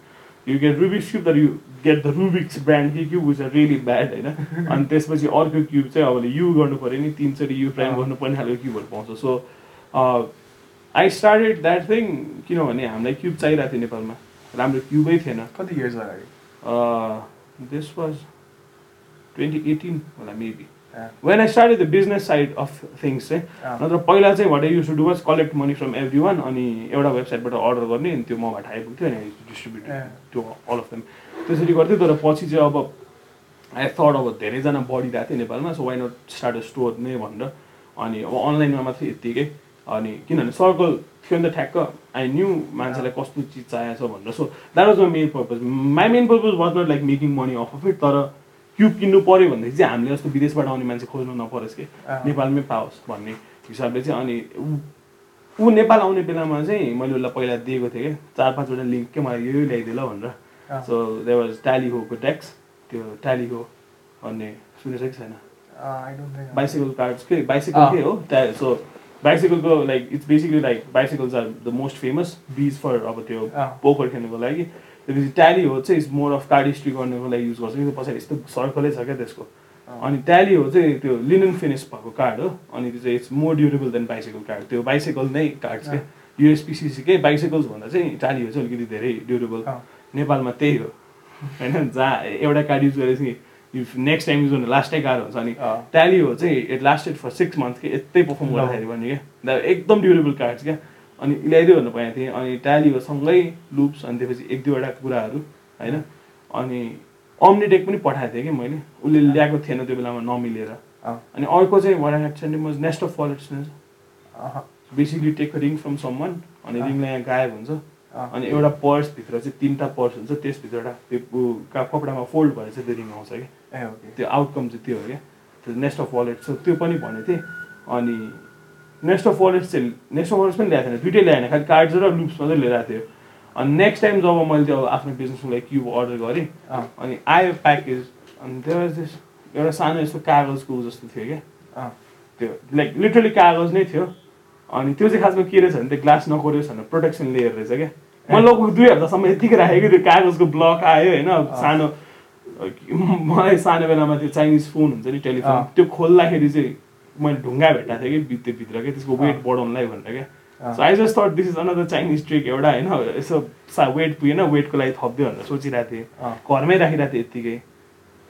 यु गेट रुबिक्स क्युब तर you get the Rubik's brand कि cube which are really bad होइन अनि त्यसपछि अर्को क्युब चाहिँ अब यु गर्नु पऱ्यो नि तिनचोटि यु प्राइम गर्नु पर्ने खालको क्युबहरू पाउँछ so I started that thing किनभने हामीलाई क्युब चाहिरहेको थियो नेपालमा राम्रो क्युबै थिएन कति इयर्स अगाडि दिस वाज ट्वेन्टी एटिन होला maybe when I started the business side of things चाहिँ नत्र पहिला चाहिँ what used to do was collect money from every one अनि एउटा वेबसाइटबाट अर्डर गर्ने अनि त्यो मबाट आइपुग्थ्यो अनि डिस्ट्रिब्युट त्यो अल अफ देम त्यसरी गर्थ्यो तर पछि चाहिँ अब आई थट अब धेरैजना बढिरहेको थियो नेपालमा so why not start a store नै भनेर अनि अब अनलाइनमा मात्रै यत्तिकै अनि किनभने सर्कल थियो नि त ठ्याक्क आई न्यू मान्छेलाई कस्तो चिज चाहिएको छ भनेर। So that was my main purpose my main purpose was not like making money off of it तर क्युब किन्नु पऱ्यो भनेदेखि चाहिँ हामीले जस्तो विदेशबाट आउने मान्छे खोज्नु नपरोस् कि? नेपालमै पाओस् भन्ने हिसाबले चाहिँ अनि ऊ नेपाल आउने बेलामा चाहिँ मैले उसलाई पहिला दिएको थिएँ क्या चार पाँचवटा लिङ्क के मलाई यो ल्याइदिएँ ल भनेर। सो दे वाज ट्याली होको ट्याक्स त्यो ट्याली हो भन्ने सुनेको छैन? बाइसिकल कार्ड्स के? बाइसिकल के हो? ट्या so बाइसिकलको like it's basically like bicycles are the most famous बिज फर अब त्यो पोकर खेल्नुको लागि। त्यसपछि ट्याली हो चाहिँ it's more of cardistry गर्नुको लागि युज गर्छ कि पछाडि यस्तो सर्कलै छ क्या त्यसको। अनि ट्याली हो चाहिँ त्यो लिनन फिनिस भएको कार्ड हो अनि त्यो चाहिँ it's more durable than bicycle card त्यो बाइसाइकल नै कार्ड क्या। युएसपिसिसीकै बाइसाइकल्स भन्दा चाहिँ ट्याली हो चाहिँ अलिकति धेरै ड्युरेबल नेपालमा त्यही हो। होइन जहाँ एउटा कार्ड युज गरेपछि इफ नेक्स्ट टाइम युज गर्नु लास्टै गाह्रो हुन्छ अनि ट्याली हो चाहिँ it lasted for six month कि यतै पर्फर्म गर्दाखेरि पनि क्या एकदम ड्युरेबल कार्ड्स क्या। अनि ल्याइदियो भन्नु पाएको थिएँ अनि ट्याली हो सँगै लुप्स अनि त्यसपछि एक दुईवटा कुराहरू होइन? अनि अम्निटेक पनि पठाएको थिएँ कि मैले। उसले ल्याएको थिएन त्यो बेलामा नमिलेर। अनि अर्को चाहिँ what had send was nest of flats basically take ring from some one अनि रिङलाई यहाँ गायब हुन्छ। अनि एउटा पर्सभित्र चाहिँ तिनवटा पर्स हुन्छ त्यसभित्र एउटा त्यो कपडामा फोल्ड भएर चाहिँ त्यो रिङ आउँछ कि। त्यो आउटकम चाहिँ त्यो हो क्या। नेस्ट अफ वालेट छ त्यो पनि भनेको थिएँ। अनि नेस्ट अफ वालेट्स चाहिँ नेस्ट अफ वालेट्स पनि ल्याएको थिएन दुइटै ल्याएन खालि कार्ड्स र लुप्स मात्रै लिएर आएको थियो अनि नेक्स्ट टाइम जब मैले त्यो आफ्नो बिजनेसको लागि क्युब अर्डर गरेँ अनि आयो प्याकेज अनि त्यो एउटा सानो यस्तो कागजको जस्तो थियो क्या त्यो लाइक लिटरली कागज नै थियो अनि त्यो चाहिँ खासमा के रहेछ भने त्यो ग्लास नकोरियोस् भनेर प्रोटेक्सन लेयर रहेछ क्या मैले लगभग दुई हप्तासम्म यतिकै राखेँ कि त्यो कागजको ब्लक आयो होइन सानो मलाई सानो बेलामा त्यो चाइनिज फोन हुन्छ नि टेलिफोन त्यो खोल्दाखेरि चाहिँ मैले ढुङ्गा भेटाएको थिएँ कि त्यो भित्र क्या त्यसको वेट बढाउनलाई भनेर क्या। So I just thought this is another Chinese trick एउटा होइन यसो सा वेट पुगेन वेटको लागि थप्दियो भनेर सोचिरहेको थिएँ। घरमै राखिरहेको थिएँ यत्तिकै।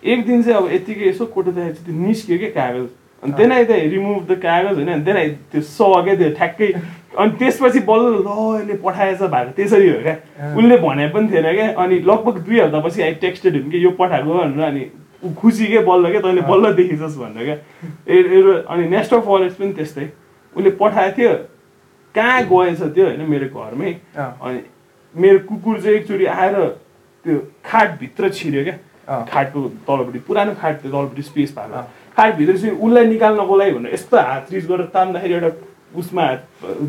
एक दिन चाहिँ अब यत्तिकै यसो कोटोदाखेरि चाहिँ त्यो निस्क्यो क्या कागज। अनि then I the remove the कागज होइन देन आई त्यो स क्या त्यो ठ्याक्कै अनि त्यसपछि बल्ल ल यसले पठाएछ भएको त्यसरी हो क्या। उसले भने पनि थिएन क्या अनि लगभग दुई हप्तापछि आई टेक्स्टेड हुन् कि यो पठाएको भनेर अनि ऊ खुसी के बल्ल क्या तैँले बल्ल देखिछस् भनेर क्या ए अनि नेक्स्ट अफ फरेस्ट पनि त्यस्तै। उसले पठाएको थियो कहाँ गएछ त्यो होइन मेरो घरमै? अनि मेरो कुकुर चाहिँ एकचोटि आएर त्यो खाटभित्र छिर्यो क्या खाटको तलपट्टि पुरानो खाट त्यो तलपट्टि स्पेस भएको खाटभित्र चाहिँ उसलाई निकाल्नको लागि भनेर यस्तो हात रिच गरेर तान्दाखेरि एउटा उसमा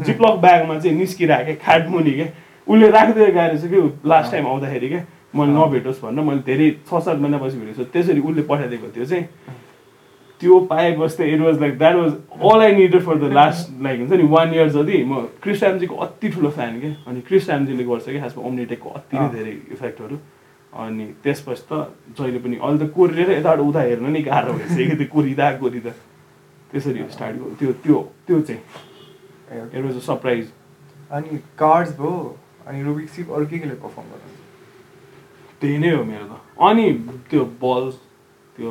जिप्लक ब्यागमा चाहिँ निस्किरहेको क्या खाट मुनि क्या उसले राखिदिएर गएर चाहिँ कि लास्ट टाइम आउँदाखेरि क्या मैले नभेटोस् भनेर मैले धेरै छ सात महिनापछि भेटेको छु। त्यसरी उसले पठाइदिएको थियो चाहिँ त्यो पाए बस्दै it was like that was all I needed for the last like हुन्छ नि वान इयर जति म क्रिस ऱ्याम्जीको अति ठुलो फ्यान क्या अनि क्रिस ऱ्याम्जीले गर्छ कि खासमा ओम्निटेकको अति नै धेरै इफेक्टहरू अनि त्यसपछि त जहिले पनि अहिले त कोरिएर यताबाट उता हेर्न नि गाह्रो भइसक्यो त्यो कोरिँदा कोरिँदा त्यसरी स्टार्ट गर्यो त्यो त्यो त्यो चाहिँ। इट वाज अ सरप्राइज अनि कार्ड्स भयो। अनि रुबिक सिप अरू के केले पर्फर्म गर्नु त्यही नै हो मेरो त। अनि त्यो बल्स त्यो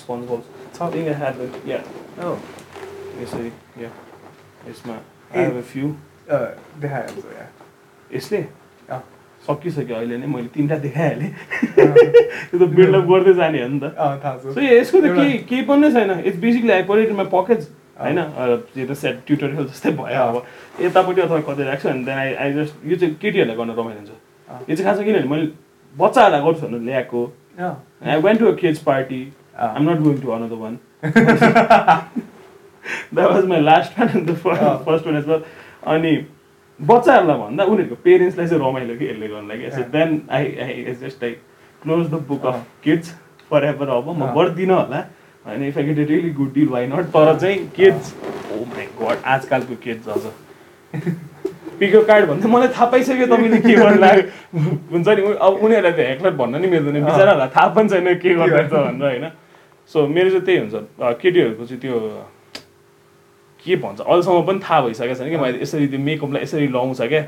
स्पन्ज बल्स छ यसरी यसमा फ्यु देखाइहाल्छ यसले? सकिसक्यो अहिले नै मैले तिनवटा देखाइहालेँ। [LAUGHS] त्यो त बिल्डअप गर्दै जाने हो नि त। सो यसको त केही केही पनि छैन। इट्स बेसिकली आई परेट मा पकेट होइन? यो त सेट ट्युटोरियल जस्तै भयो अब। यतापट्टि अथवा कतै राख्छु अनि देन आई आई जस्ट यो चाहिँ केटीहरूलाई गर्न रमाइलो हुन्छ। यो चाहिँ खास किनभने मैले बच्चाहरूलाई गर्छु भनेर ल्याएको I went to a kids party I am not going to another one that was my last one and the first one as well अनि बच्चाहरूलाई भन्दा उनीहरूको पेरेन्ट्सलाई चाहिँ रमाइलो कि यसले गर्नु लागि then I I is just like close the book of kids forever अब म गर्दिनँ होला होइन if I get a really good deal why not तर चाहिँ किड्स ओ माई गड आजकलको किड्स अझ पिको कार्ड भन्दा मलाई थाहा पाइसक्यो तपाईँले के गर्नु हुन्छ नि अब उनीहरूलाई त हेक्लर भन्न नि मिल्दैन बिचराहरूलाई थाहा पनि छैन के गर्दैछ भनेर होइन? सो मेरो चाहिँ त्यही हुन्छ केटीहरूको चाहिँ त्यो के भन्छ अहिलेसम्म पनि थाहा भइसकेको छैन कि मैले यसरी त्यो मेकअपलाई यसरी लाउँछ क्या।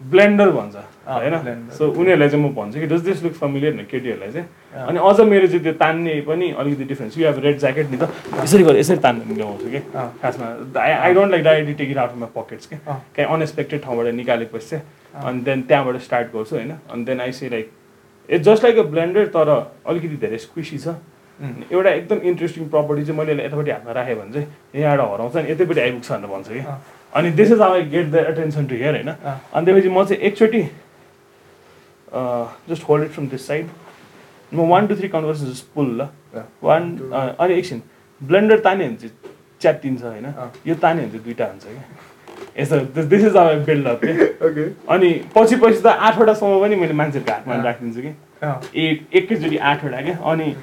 ब्लेन्डर भन्छ होइन? सो उनीहरूलाई चाहिँ म भन्छु कि डज दिस लुक फेमिलियर भने केटीहरूलाई चाहिँ। अनि अझ मेरो चाहिँ त्यो तान्ने पनि अलिकति difference you have red jacket नि त। यसरी गरेर यसरी तान्ने ल्याउँछु कि? खासमा I I don't like directly take it out my pockets के? काहीँ अनएक्सपेक्टेड ठाउँबाट निकालेपछि चाहिँ अनि देन त्यहाँबाट स्टार्ट गर्छु होइन? अनि then I see like it's just like a blender तर अलिकति धेरै स्क्विसी छ। एउटा एकदम इन्ट्रेस्टिङ प्रपर्टी चाहिँ मैले यतापट्टि हातमा राखेँ भने चाहिँ यहाँबाट हराउँछ नि यतैपट्टि आइपुग्छ भनेर भन्छ कि? अनि this is I get the attention to here होइन अनि त्यसपछि म चाहिँ एकचोटि just hold it from this side म one two three conversion just pull ल। वान अनि एकछिन ब्लेन्डर तान्यो भने चाहिँ च्यात्तिन्छ होइन यो तान्यो भने चाहिँ दुइटा हुन्छ क्या यस्तो दिस इज अब बिल्डअप के अनि पछि पछि त आठवटासम्म पनि मैले मान्छेहरूको हातमा राखिदिन्छु कि। एक एकैचोटि आठवटा क्या? अनि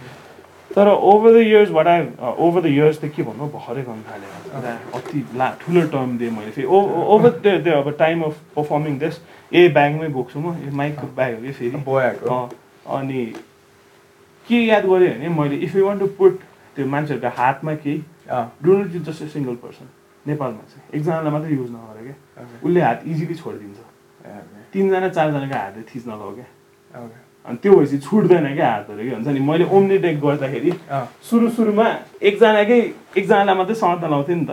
तर over the years what I over the years त के भन्नु? भर्खरै गर्नु थालेँ। अति ला ठुलो टर्म दिएँ मैले फेरि। ओभर त्यो अब टाइम अफ पर्फर्मिङ दिस ए ब्यागमै बोक्छु म ए माइकको ब्याग हो कि फेरि। अनि के याद गरेँ भने मैले if you want to put त्यो मान्छेहरूको हातमा केही don't you just a single person नेपालमा चाहिँ। एकजनालाई मात्रै युज नगरे क्या उसले हात इजिली छोडिदिन्छ। तिनजना चारजनाको हातले थिच्न लगाऊ क्या अनि त्यो भएपछि छुट्दैन क्या हातहरू के हुन्छ नि? मैले ओम्नी टेक गर्दाखेरि सुरु सुरुमा एकजनाकै एकजनालाई मात्रै समात्न लाउँथेँ नि त।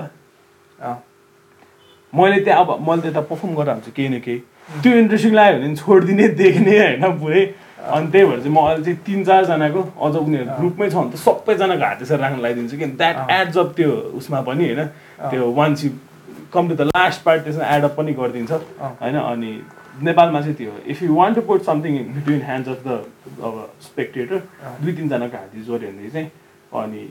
मैले त्यहाँ अब मैले त्यता पर्फर्म गरेर हुन्छु केही न केही। त्यो इन्ट्रेस्टिङ लाग्यो भने छोडिदिने देख्ने होइन पुरै अनि त्यही भएर चाहिँ म अहिले चाहिँ तिन चारजनाको अझ उनीहरू ग्रुपमै छ भने त सबैजनाको हात यसरी राख्न लगाइदिन्छु कि। द्याट एड्स अप त्यो उसमा पनि होइन। त्यो once you come to the last part त्यसमा एडअप पनि गरिदिन्छ। होइन अनि नेपालमा चाहिँ त्यो if you want to put something in between hands of the अब स्पेक्टेटर दुई तिनजनाको हात जोड्यो भने चाहिँ अनि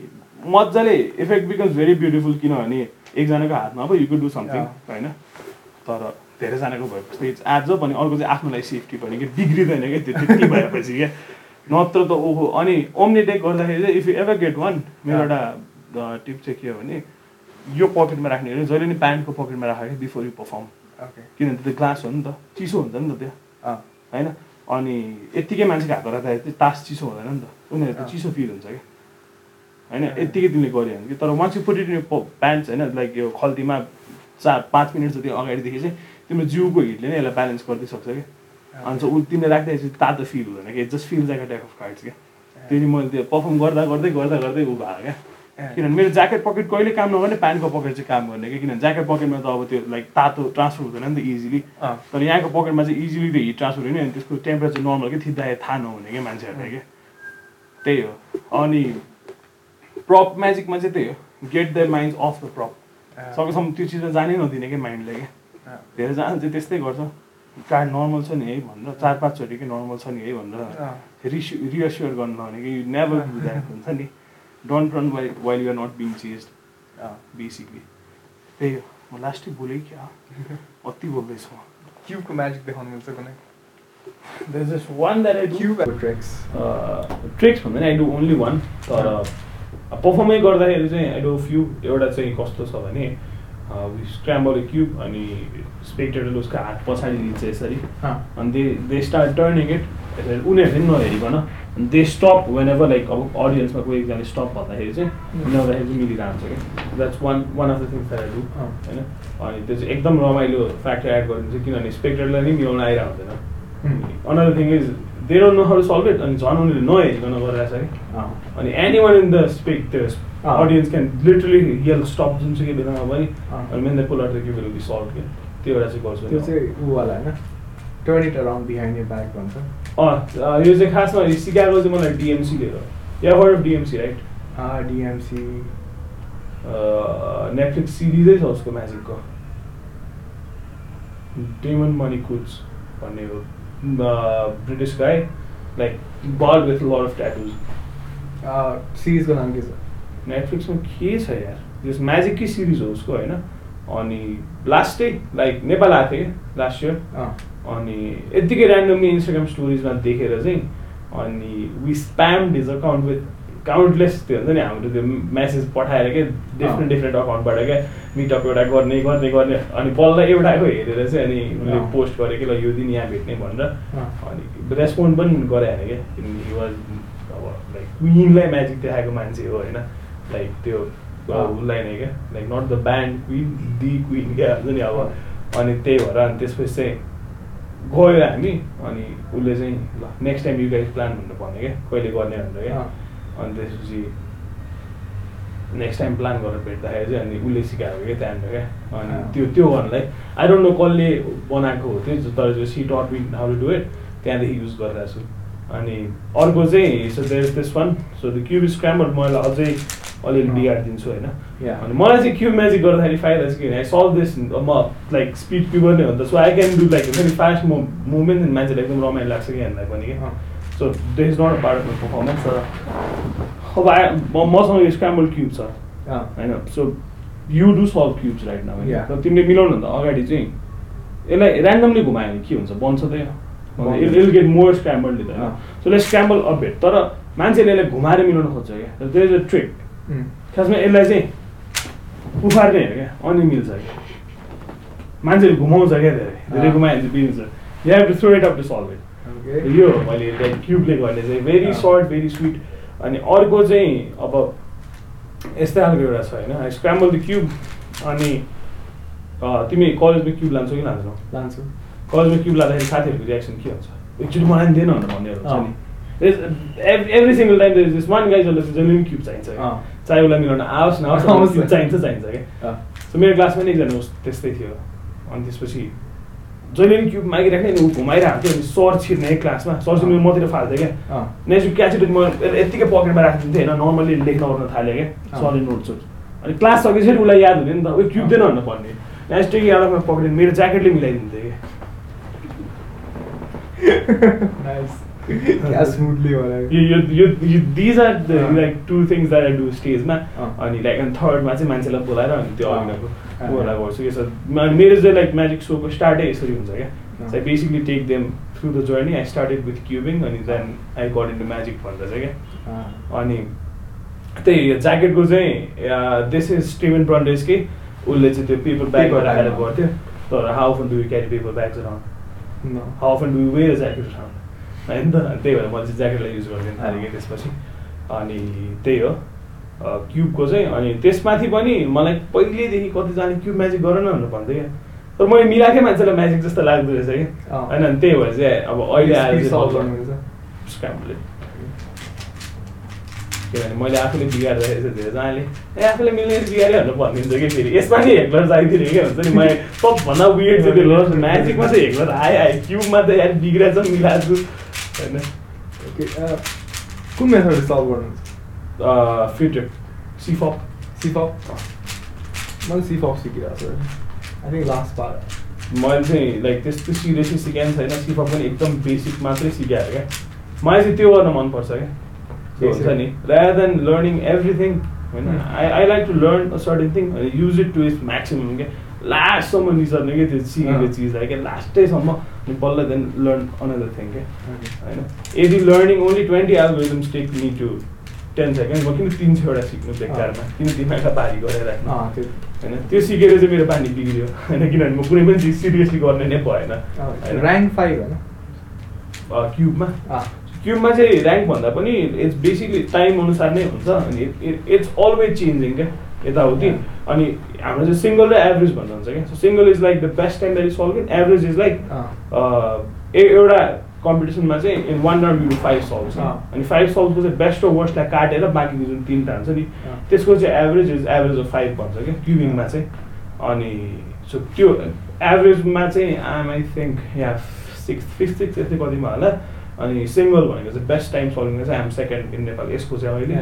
मजाले इफेक्ट बिकज भेरी ब्युटिफुल किनभने एकजनाको हातमा अब यु कुड डु समथिङ होइन? तर धेरैजनाको भएपछि इट्स अप अनि अर्को चाहिँ आफ्नो लागि सेफ्टी पनि कि बिग्रिँदैन क्या त्यो त्यति भएपछि क्या नत्र त ओहो अनि ओम्निटेक गर्दाखेरि चाहिँ if you ever get one मेरो एउटा टिप चाहिँ के हो भने यो पकेटमा राख्ने जहिले नि प्यान्टको पकेटमा राखेको बिफोर यु पर्फर्म किनभने त्यो ग्लास हो नि त चिसो हुन्छ नि त त्यो। होइन? अनि यत्तिकै मान्छेको हातमा राख्दाखेरि चाहिँ तास चिसो हुँदैन नि त। उनीहरू त चिसो फिल हुन्छ क्या। होइन? यत्तिकै तिमीले गऱ्यो भने कि। तर once you put it in pants होइन? लाइक यो खल्तीमा चार पाँच मिनट जति अगाडिदेखि चाहिँ तिम्रो जिउको हिटले नै यसलाई ब्यालेन्स गरिदिइसक्छ क्या। अन्त ऊ तिमीले राख्दाखेरि चाहिँ तातो फिल हुँदैन कि just feel type of cards क्या। त्यो चाहिँ मैले त्यो पर्फर्म गर्दा गर्दै गर्दा गर्दै ऊ भयो क्या। किनभने मेरो ज्याकेट पकेट कहिले काम नगर्ने प्यान्टको पकेट चाहिँ काम गर्ने कि किनभने ज्याकेट पकेटमा त अब त्यो लाइक तातो ट्रान्सफर हुँदैन नि त इजिली तर यहाँको पकेटमा चाहिँ इजिली त्यो हिट ट्रान्सफर हुने अनि त्यसको टेम्परेचर नर्मल कि थिच्दाखेरि थाहा नहुने कि मान्छेहरूलाई कि। त्यही हो। अनि प्रप म्याजिकमा चाहिँ त्यही हो। Get the mind of the prop सकेसम्म त्यो चिजमा जानै नदिने कि। माइन्डले क्या धेरैजना चाहिँ त्यस्तै गर्छ। कार्ड नर्मल छ नि है भनेर चार पाँचचोटि कि नर्मल छ नि है भनेर रिस रिएस्योर गर्नु भने कि। नेभर हुन्छ नि। Don't run why while you're not being chase basically त्यही हो म लास्टै बोलेँ क्या? अति बोल्दैछु म क्युबको म्याजिक देखाउनु मिल्छ कुनै There's just one that I do. Cube tricks. Uh, tricks भन्दैन आई डु ओन्ली वान तर पर्फर्मै गर्दाखेरि चाहिँ आई डु फ्यु एउटा चाहिँ कस्तो छ भने स्क्राम्बल क्युब अनि स्पेक्टेडल उसको हात पछाडि दिन्छ यसरी अनि they they start turning it यसरी उनीहरूले पनि नहेरिकन they stop whenever like अब अडियन्समा कोही एकजना स्टप भन्दाखेरि चाहिँ उनीहरूलाई चाहिँ मिलिरहन्छ क्या। That's one one of the things that do होइन। अनि त्यो चाहिँ एकदम रमाइलो फ्याक्टर एड गरिदिन्छ किनभने स्पेक्टरलाई नै मिलाउन आइरहेको हुँदैन another thing is they don't know how to solve it अनि झन् उनीहरूले नहेरिकन गरिरहेछ कि अनि any one in the spec त्यो audience can literally yell stop जुनसुकै बेलामा पनि अनि man the pull out the cube will be solve क्या। त्यो एउटा चाहिँ गर्छु त्यो चाहिँ ऊवाला होइन। Turn it around behind your back भन्छ। अँ यो चाहिँ खासमा सिकागो चाहिँ मलाई डिएमसी लिएर या word DMC right DMC Netflix सिरिजै छ उसको म्याजिकको डेमन मनी कुड्स भन्ने हो British guy like bald with lot of tattoos सिरिजको नाम के छ नेटफ्लिक्समा के छ यार जस म्याजिककै सिरिज हो उसको होइन अनि लास्टै लाइक नेपाल आएको थियो लास्ट इयर अनि यत्तिकै ऱ्यान्डमली इन्स्टाग्राम स्टोरिजमा देखेर चाहिँ अनि we spam his account with countless त्यो हुन्छ नि हाम्रो त्यो म्यासेज पठाएर क्या डिफ्रेन्ट डिफ्रेन्ट अकाउन्टबाट क्या मिटअप एउटा गर्ने गर्ने गर्ने अनि बल्ल एउटाको हेरेर चाहिँ अनि उसले पोस्ट गरेँ कि ल यो दिन यहाँ भेट्ने भनेर। अनि रेस्पोन्ड पनि गरे अरे क्या किनकि हि वाज अब लाइक क्विनलाई म्याजिक देखाएको मान्छे हो होइन। लाइक त्यो उसलाई नै क्या like not the band Queen the Queen क्या हुन्छ नि अब। अनि त्यही भएर अनि त्यसपछि चाहिँ गयो हामी अनि उसले चाहिँ ल next time you guys plan भन्नु भन्यो क्या कहिले गर्ने भनेर क्या। अनि त्यसपछि नेक्स्ट टाइम प्लान गरेर भेट्दाखेरि चाहिँ अनि उसले सिकाएको क्या त्यहाँनिर क्या। अनि त्यो त्यो गर्नलाई। आई डोन्ट नो कसले बनाएको हो त्यो तर जो सी टट विन हाउ डु इट त्यहाँदेखि युज गरिरहेको छु। अनि अर्को चाहिँ so there is this one so the cube scramble मैले अझै अलिअलि बिगारिदिन्छु होइन। अनि मलाई चाहिँ क्युब म्याजिक गर्दाखेरि फाइदा चाहिँ के भने सल्भ दिस म लाइक स्पिड क्युबर नै हो नि त। So I can do like very fast मु मुभमेन्ट मान्छेलाई एकदम रमाइलो लाग्छ कि हामीलाई पनि कि? So this is not a part of my performance तर अब आए मसँग स्क्राम्बल क्युब छ। होइन? So you do solve cubes right तर तिमीले मिलाउनु भन्दा अगाडि चाहिँ। यसलाई ऱ्यान्डमली घुमायो भने के हुन्छ? बन्छ त इल गेट मोर स्क्राम्बल होइन? सो लेट स्क्राम्बल अप भेट तर मान्छेले यसलाई घुमाएर मिलाउन खोज्छ क्या। त्यो इज अ ट्रिक खासमा यसलाई चाहिँ उफार्ने हो क्या अनि मिल्छ क्या। मान्छेले घुमाउँछ क्या धेरै धेरै घुमायो भने चाहिँ बिग्रिन्छ you to throw it up to solve it यो मैले लाइक क्युबले गर्ने चाहिँ भेरी सर्ट भेरी स्विट अनि अर्को चाहिँ अब यस्तै खालको एउटा छ होइन स्क्राम्बल द क्युब अनि तिमी कलेजमा क्युब लान्छौ कि लान्छौ? लान्छु। कलेजमा क्युब लाँदाखेरि साथीहरूको रियाक्सन के हुन्छ? एकचोटि मलाई दिएन भनेर भन्नेहरू हुन्छ नि। Every single time this one guy जसले जहिले पनि क्युब चाहिन्छ। चाहे उसलाई मिलाउन आओस् नआओस् [LAUGHS] चाहिन्छ चाहिन्छ क्या? सो मेरो क्लासमा नि एकजना त्यस्तै थियो। अनि त्यसपछि जहिले पनि क्युब मागिराख्ने नि ऊ घुमाइरहेको थियो अनि सर छिर्ने क्लासमा सर छिर्नु मतिर फाल्थेँ क्या? नेक्स्ट क्याच इट म यत्तिकै पकेटमा राखिदिन्थेँ होइन? नर्मली लेख्न ओर्न थालेँ क्या? सरले नोट्स अनि क्लास सकेपछि उसलाई याद हुने नि त। उयो क्युब दिएन भनेर भन्ने नेक्स्ट टेक याद अफ पकेट मेरो ज्याकेटले [LAUGHS] मिलाइदिन्थेँ कि these are like two things that I do स्टेजमा अनि लाइक अनि थर्डमा चाहिँ मान्छेलाई बोलाएर अनि त्यो अघिनको कुरा गर्छु कि सर मेरो चाहिँ लाइक म्याजिक सोको स्टार्टै यसरी हुन्छ क्या I basically take them through the journey I started with cubing अनि then I got in the magic भन्छ चाहिँ क्या अनि त्यही ज्याकेटको चाहिँ दिस इज स्टिभन ब्रन्डेसकै उसले चाहिँ त्यो पेपर ब्यागमा राखेर गर्थ्यो तर how often do you carry paper bags around how often do you wear jacket around होइन त त्यही भएर मैले चाहिँ ज्याकेटलाई युज गरिदिनु थालेँ कि त्यसपछि। अनि त्यही हो। क्युबको चाहिँ अनि त्यसमाथि पनि मलाई पहिल्यैदेखि कतिजना क्युब म्याजिक गर न भनेर भन्थ्यो क्या तर मैले मिलाएकै मान्छेलाई म्याजिक जस्तो लाग्दो रहेछ कि। होइन त्यही भएर चाहिँ अब अहिले आएर किनभने मैले आफूले बिगारिरहेको छु धेरैजनाले। ए आफूले मिल्ने बिगाऱ्यो भनेर भनिदिन्छ कि फेरि। यसमा नि हेक्लर चाहिदिने क्या हुन्छ नि। मैले [LAUGHS] सबभन्दा वियर्ड चाहिँ त्यो म्याजिकमा चाहिँ हेक्लर आयो आयो क्युबमा त यार बिग्रेछ मिलाएको छु। होइन कुन मेथड सल्भ गर्नुहुन्छ फिटर सिफप सिफप मैले सिफप सिकिरहेको छु आई थिङ्क लास्ट पार्ट मैले चाहिँ लाइक त्यस्तो सिरियसली सिकाएको छैन सिफप पनि एकदम बेसिक मात्रै सिकाएर क्या मलाई चाहिँ त्यो गर्न मनपर्छ क्या हुन्छ नि? रादर देन लर्निङ एभ्रिथिङ होइन I I like to learn a certain thing use it to it's maximum क्या लास्टसम्म निचर्ने क्या त्यो सिकेको चिजलाई क्या लास्टैसम्म अनि बल्ल देन लर्न अनदर थिङ क्या होइन यदि learning only twenty algorithms take me to ten second म किन तिन सयवटा सिक्नु बेकारमा किन दिमागलाई पारी गरेर राख्नु होइन त्यो सिकेर चाहिँ मेरो पानी बिग्रियो होइन किनभने म कुनै पनि चिज सिरियसली गर्ने नै भएन ऱ्याङ्क फाइभ होइन क्युबमा क्युबमा चाहिँ ऱ्याङ्क भन्दा पनि इट्स बेसिकली टाइम अनुसार नै हुन्छ अनि इट्स अलवेज चेन्जिङ क्या यताउति अनि हाम्रो चाहिँ सिङ्गल र एभरेज भन्नु हुन्छ क्या. So single is like the best time that is solve average is like एउटा कम्पिटिसनमा चाहिँ in one round you five solve अनि फाइभ सल्भको चाहिँ बेस्ट र वर्स्टलाई काटेर बाँकीको जुन तिनवटा हुन्छ नि त्यसको चाहिँ average is average of five भन्छ क्या क्युबिङमा चाहिँ। अनि सो त्यो एभरेजमा चाहिँ आइम आई थिङ्क या सिक्स फिफ्थ सिक्स यस्तै कतिमा होला। अनि सिङ्गल भनेको चाहिँ बेस्ट टाइम सल्भिङ चाहिँ आइम सेकेन्ड इन नेपाल यसको चाहिँ अहिले।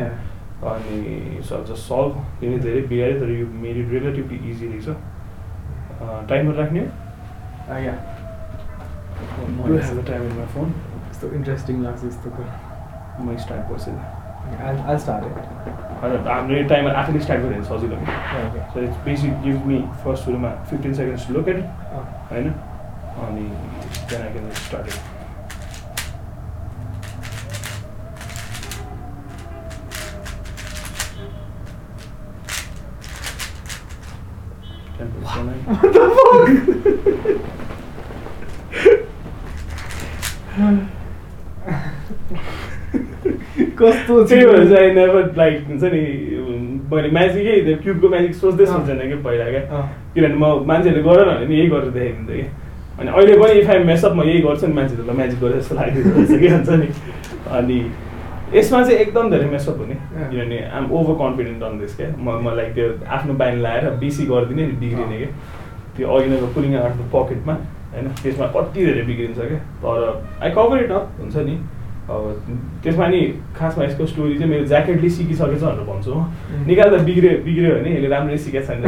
अनि सो जस्ट सल्भ तिमी धेरै बिगाऱ्यो तर यो मेरी रिलेटिभली इजी रहेछ टाइमर राख्ने? या phone? यस्तो इन्ट्रेस्टिङ लाग्छ यस्तो म स्टार्ट गर्छु हाम्रो यो टाइमर आफैले स्टार्ट गऱ्यो भने सजिलो so it's basic give me first सुरुमा फिफ्टिन सेकेन्ड्स लुक एट होइन अनि can start What the fuck? कस्तो [LAUGHS] त्यही भएर चाहिँ नेभर लाइक हुन्छ नि मैले म्याजिकै त्यो क्युबको म्याजिक सोच्दै सोच्दैन कि पहिला क्या किनभने म मान्छेहरूले गर भने नि यही गरेर देखाइदिन्छ कि? अनि अहिले पनि इफ आई मेसअप म यही गर्छु नि मान्छेहरूलाई म्याजिक गरेर जस्तो लागिदिँदो रहेछ कि हुन्छ नि? अनि यसमा चाहिँ एकदम धेरै मेसअप हुने। किनभने I'm over confident on this क्या म म लाइक त्यो आफ्नो बानी लगाएर बेसी गरिदिने नि बिग्रिने क्या त्यो अघि नै पुलिङ आफ्नो पकेटमा होइन? त्यसमा कति धेरै बिग्रिन्छ क्या। तर आई कभर इट अप हुन्छ नि? अब त्यसमा नि खासमा यसको स्टोरी चाहिँ मेरो ज्याकेटले सिकिसकेछ भनेर भन्छु म। निकाल्दा बिग्रियो बिग्रियो भने यसले राम्ररी सिकेको छैन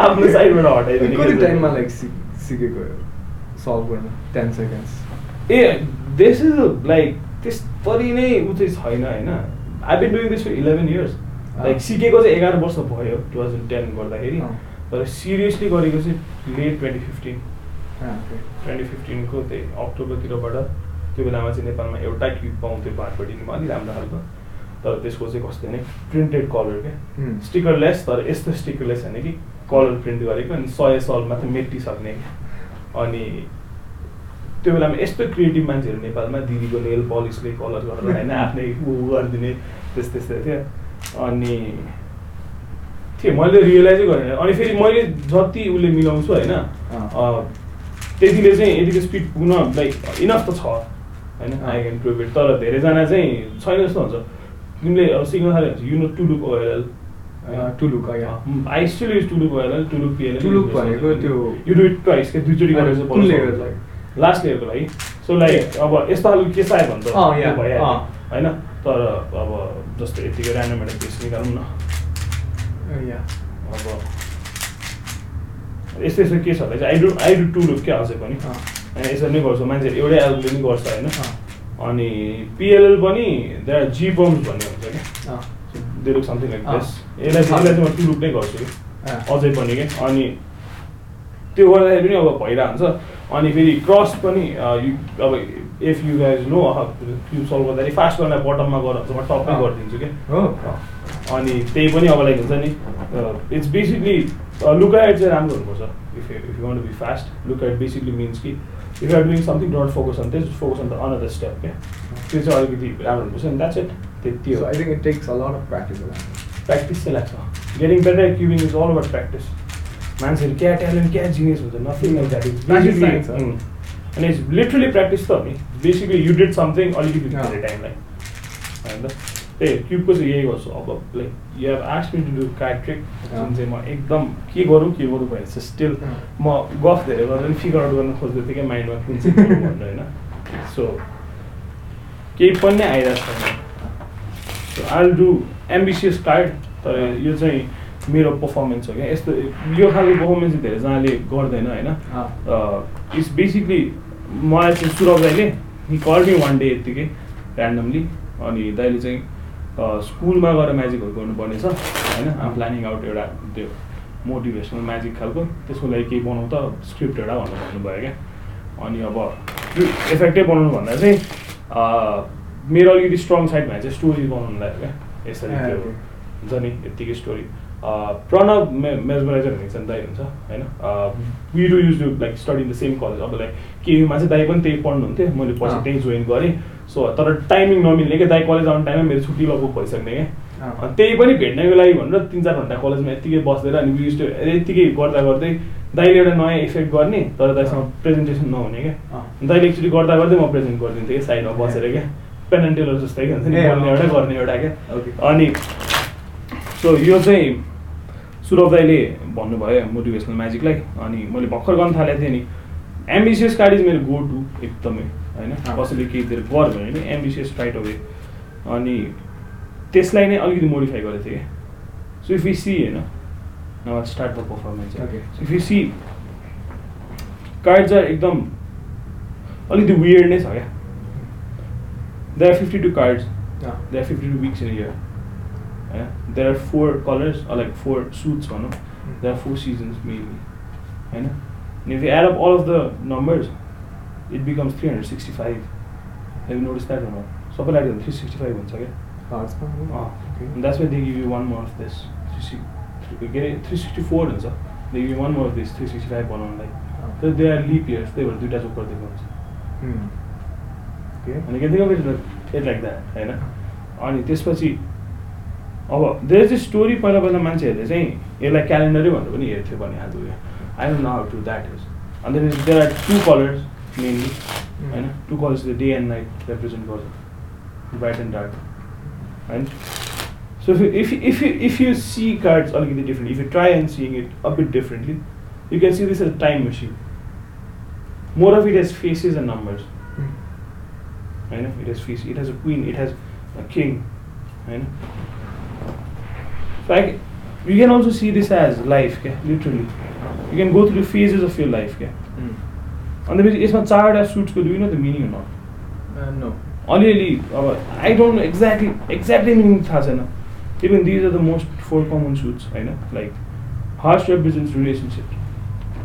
आफ्नो साइडबाट हटाइदिने कति टाइममा लाइक सिकेको सल्भ गर्नु टेन सेकेन्ड्स ए दिस इज लाइक त्यस्तरी नै ऊ चाहिँ छैन होइन? I been doing this for eleven years like सिकेको चाहिँ एघार वर्ष भयो टु थाउजन्ड टेन गर्दाखेरि। तर सिरियसली गरेको चाहिँ लेट ट्वेन्टी फिफ्टिन ट्वेन्टी फिफ्टिनको त्यही अक्टोबरतिरबाट त्यो बेलामा चाहिँ नेपालमा एउटा क्युब पाउँथ्यो बारपट्टिमा अलिक राम्रो खालको। तर त्यसको चाहिँ कस्तो भने प्रिन्टेड कलर क्या। स्टिकरलेस तर यस्तो स्टिकरलेस होइन कि कलर प्रिन्ट गरेको अनि सय सल मात्रै मेटिसक्ने क्या। अनि त्यो बेलामा यस्तो क्रिएटिभ मान्छेहरू नेपालमा दिदीको नेल पलिसले कलर गरेर होइन [LAUGHS] आफ्नै ऊ गरिदिने त्यस्तो त्यस्तो थियो अनि थियो मैले रियलाइजै गरेँ अनि फेरि मैले जति उसले मिलाउँछु होइन त्यतिले चाहिँ यतिको स्पिड पुग्न लाइक इनफ त छ होइन? आई क्यान प्रुभ इट तर धेरैजना चाहिँ छैन जस्तो हुन्छ। तिमीले अब सिक्न थाल्यो भने you know two look OLL two look I still use two look OLL two look PLL two look भनेको त्यो यु डु इट ट्वाइस क्या दुईचोटि गरेर लास्ट इयरको लागि सो लाइक अब यस्तो खालको के चाहियो भने त भइहाल्यो होइन? तर अब जस्तो यतिकै एउटा केस निकालौँ न। अब यस्तो यस्तो केसहरूलाई चाहिँ I do I do to look क्या अझै पनि। होइन यसरी नै गर्छु मान्छेहरू एउटै एल्बले पनि गर्छ होइन? अनि पिएलएल पनि देयर जी बम्स भन्ने हुन्छ क्या। They look something like this यसलाई चाहिँ यसलाई चाहिँ म टु लुक नै गर्छु कि। अझै पनि क्या अनि त्यो गर्दाखेरि पनि अब भइरहन्छ। अनि फेरि क्रस पनि अब if you guys know cube solve गर्दाखेरि फास्ट गर्दा बटममा गर म टपमै गरिदिन्छु क्या। अनि त्यही पनि अब लाइक हुन्छ नि इट्स बेसिकली लुकाइट चाहिँ राम्रो हुनुपर्छ if if you want be fast look ahead basically means कि if are doing something don't focus on this focus on the another step क्या त्यो चाहिँ अलिकति राम्रो हुनुपर्छ नि द्याट्स इट त्यति हो। I think it takes a lot of practice practice चाहिँ लाग्छ। Getting better cubing is all about practice मान्छेहरू क्या ट्यालेन्ट क्या जिनियस हुन्छ नथिङ लाइक द्याट इज अनि इट्स लिटरली प्र्याक्टिस त नि बेसिकली यु डिड समथिङ अलिकति टाइमलाई होइन त्यही क्युबको चाहिँ यही गर्छु अब like you have asked me to do card trick जुन चाहिँ म एकदम के गरौँ के गरौँ भने चाहिँ स्टिल म गफ धेरै गर्दा पनि फिगर आउट गर्न खोज्दै थिएँ क्या माइन्डमा कुन चाहिँ भन्नु होइन सो केही पनि नै आइरहेको छैन so I do ambitious card तर यो चाहिँ मेरो पर्फर्मेन्स हो क्या यस्तो यो खालको पर्फर्मेन्स चाहिँ धेरैजनाले गर्दैन होइन इट्स बेसिकली मलाई चाहिँ सुरभ दाइले he call me one day यत्तिकै ऱ्यान्डमली अनि दाइले चाहिँ स्कुलमा गएर म्याजिकहरू गर्नुपर्ने छ होइन? आम प्लानिङ आउट एउटा त्यो मोटिभेसनल म्याजिक खालको त्यसको लागि केही बनाउँ त स्क्रिप्ट एउटा भनेर भन्नुभयो क्या। अनि अब इफेक्टै बनाउनु भन्दा चाहिँ मेरो अलिकति स्ट्रङ साइड भए चाहिँ स्टोरी बनाउनु लाग्यो क्या। यसरी त्यो हुन्छ नि यत्तिकै स्टोरी प्रणव मे मेजमराइजर हुने चाहिँ दाइ हुन्छ होइन? We do use to like study in the same college अब लाइक केयुमा चाहिँ दाइ पनि त्यही पढ्नुहुन्थ्यो मैले पछि त्यहीँ जोइन गरेँ। सो तर टाइमिङ नमिल्ने क्या दाइ कलेज आउने टाइममा मेरो छुट्टी लगभग भइसक्ने क्या त्यही पनि भेट्नको लागि भनेर तिन चार घन्टा कलेजमा यत्तिकै बसेर अनि युज टु यत्तिकै गर्दा गर्दै दाइले एउटा नयाँ इफेक्ट गर्ने तर दाइसँग प्रेजेन्टेसन नहुने क्या दाइले एकचोटि गर्दा गर्दै म प्रेजेन्ट गरिदिन्थेँ कि साइडमा बसेर क्या पेन एन्ड टेलर जस्तै क्या हुन्छ नि एउटा गर्ने एउटा क्या अनि सो यो चाहिँ सुरभ दाईले भन्नुभयो मोटिभेसनल म्याजिकलाई। अनि मैले भर्खर गर्न थालेको थिएँ नि एम्बिसियस कार्ड इज मेरो गो टु एकदमै होइन? कसैले केही दिएर गर भन्यो भने एम्बिसियस राइट अवे अनि त्यसलाई नै अलिकति मोडिफाई गरेको थिएँ। क्या सो इफ यु सी होइन नभए start the performance if you see card चाहिँ एकदम अलिकति वियर्ड नै छ क्या they are fifty two cards they are fifty two weeks in year Yeah? There are four colors or like four suits on them. There are four seasons mainly. And if you add up all of the numbers, it becomes 365. Have you noticed that or not? So like 365 once again. Oh, okay. And that's why they give you one more of this. You get it 364 and so they give you one more of this 365 one on like. So they are leap years. They were two days over the ones. Hmm. Okay. And you can think of it like, it like that, होइन अनि त्यसपछि अब धेरै चाहिँ story पहिला पहिला मान्छेहरूले चाहिँ यसलाई क्यालेन्डरै भनेर पनि हेर्थ्यो भने खालको क्या I don't know how to that is अन्त there are two colors mainly होइन two colors day and night represent गर्छ ब्राइट एन्ड डार्क होइन so if if you if you see cards अलिकति different if you try and seeing it a bit differently you can see this as time machine more of it has faces and numbers होइन it has face it has a queen it has a king होइन Like you can also see this as literally. You can go through the phases of your life. Okay? Mm. अन्त यसमा चारवटा सुट्सको do know the meaning न no अलिअलि अब I don't know exactly exactly meaning थाहा छैन Even these are the most four common suits, I know. Like heart represents relationship,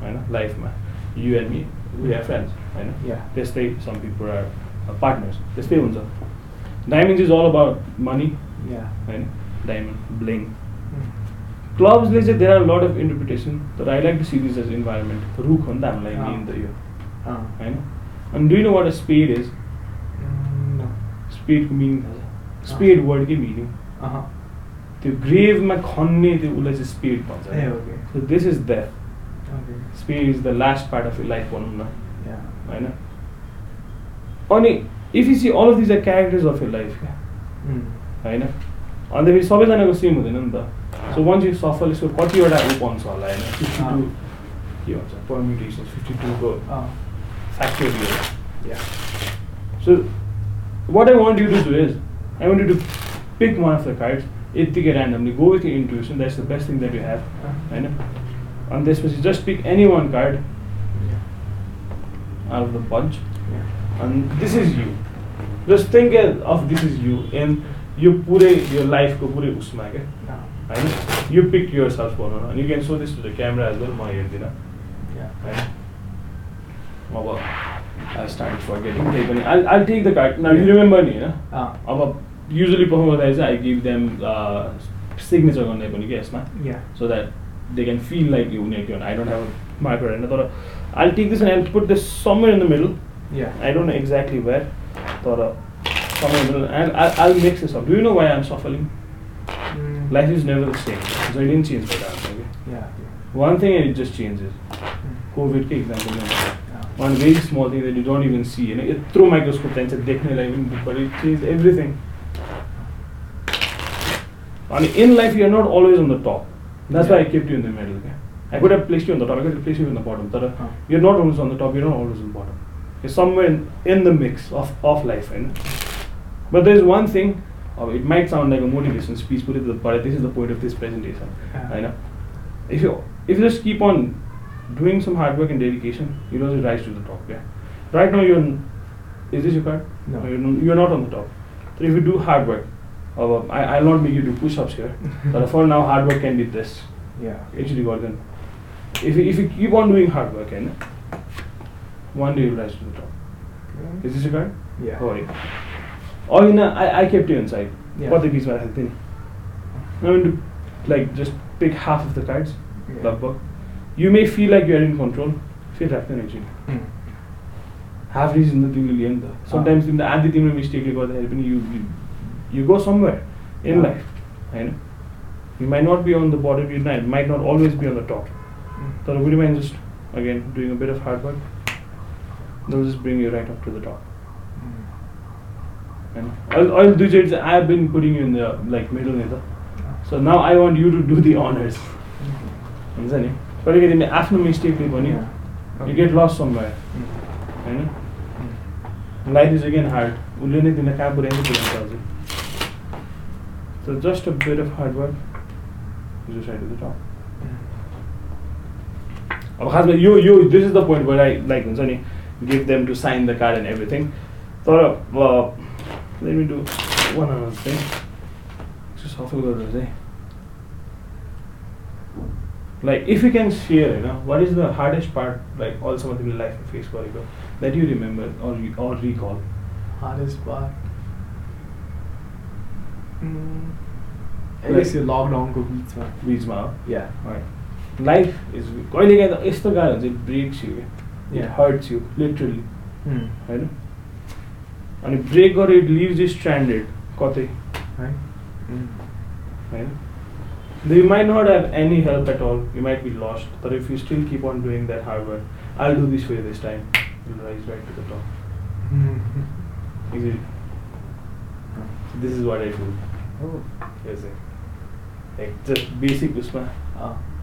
I know, life man. You and me, we are friends, I know. Yeah. त्यस्तै some people are uh, partners. त्यस्तै हुन्छ. Diamonds is all about money, Yeah. होइन diamond bling Mm. क्लब्सले चाहिँ there are lot of interpretation तर I like to see this as environment रुख हो नि त हामीलाई। मेन त यो। होइन? अनि do know what a spade is. स्पेडको meaning थाहा छ। स्पेड वर्डकै मिनिङ. त्यो ग्रेभमा खन्ने त्यो उसलाई चाहिँ स्पेड भन्छ. So this is the Okay. Spade is the last part of your life भनौँ न. होइन? अनि if you see all of these are characters of your life क्या. होइन? अन्त फेरि सबैजनाको सेम हुँदैन नि त। सो वान्स यु सफल यसको कतिवटा ऊ पाउँछ होला होइन फिफ्टी टू के भन्छ पर्मिटेसन फिफ्टी टूको Uh, factorial yeah. So what I want you to do is I want you to pick one of the cards यत्तिकै randomly go with intuition that's the best thing that you have होइन अनि त्यसपछि just pick any one card Yeah. Out of the bunch Yeah. and this is you. Just think of this is you and यो पुरै यो लाइफको पुरै उसमा क्या Uh, होइन यु पिक युर सेल्फ भनौँ न अनि you can show this to the camera as well म हेर्दिनँ yeah. होइन अब आई स्टार्ट फर गेटिङ त्यही पनि I I take the card न यु रिमेम्बर नि होइन Uh, अब युजली पर्फर्म गर्दाखेरि चाहिँ आई गिभ देम सिग्नेचर गर्ने पनि क्या यसमा yeah. so that they can feel like you need I don't have a marker होइन तर I'll take this and I'll put this somewhere in the middle Yeah. I don't know exactly where तर the middle and I'll, I'll mix this up do you know why I'm shuffling Mm. life is never the same so it didn't change by that okay Yeah. one thing and it just changes Mm. COVID के example में Yeah. one very small thing that you don't even see होइन यत्रो microscope चाहिन्छ देख्नेलाई पनि but it changed everything अनि in life you are not always on the top that's why I kept you in the middle okay? I could have placed you on the top I could have placed you in the bottom तर Huh. you're not always on the top you're not always on the bottom you're somewhere in, in the mix of, of life होइन but there's one thing Oh, it might sound like a motivation speech, but, this is the point of this presentation. Yeah. I know. If you if you just keep on doing some hard work and dedication, you'll also rise to the top. Yeah. Right now you're n- is this your card? No. You're, not on the top. So if you do hard work, I'll not make you do push-ups here. [LAUGHS] but for now, hard work can be this. Yeah. Actually, Gordon, if you, if you keep on doing hard work, and one day you'll rise to the top. Is this your card? Yeah. Oh, yeah. Oh you know, I, I kept you inside Yeah. what the keys were I think I'm going to like just pick half of the cards Yeah. लगभग you may feel like you're in control फेरि राख्दैन एकछिन Mm. Half reason त तिमीले लियो नि त sometimes तिमीले आधी तिम्रो मिस्टेकले गर्दाखेरि पनि you you go somewhere in Yeah. Life होइन you might not be on the bottom you might might not always be on the top Mm. तर we mind just again doing a bit of hard work that'll just bring you right up to the top Mm. होइन अहिले दुईचोटि चाहिँ I have been putting you in the like middle नि त so now I want you to do the honours हुन्छ नि तिमीले आफ्नो मिस्टेकले पनि. You get lost somewhere Mm. होइन. लाइफ इज अगेन हार्ड उसले नै तिमीलाई कहाँ पुऱ्याइन्छ पुऱ्याउँछ अझै so just a bit of hard work you side the top अब खासमा यो यो this is the point where I like हुन्छ नि give them to sign the card and everything तर Let me do one honour चाहिँ सफल गरेर चाहिँ like if you can share होइन what is the hardest part like अहिलेसम्म तिमीले लाइफमा फेस गरेको that you remember or or recall Hardest part. Mm. I guess यो लकडाउनको बिचमा बिचमा हो Yeah. लाइफ इज कहिले काहीँ त यस्तो गाह्रो हुन्छ breaks you it Yeah. Hurts you literally Mm. and if break or it leaves you stranded kate right mm. right you might not have any help at all you might be lost but if you still keep on doing that hard work i'll do this way this time you'll rise back to the top mm-hmm. Easy. So this is what i do oh. yes, like just basic usma ah.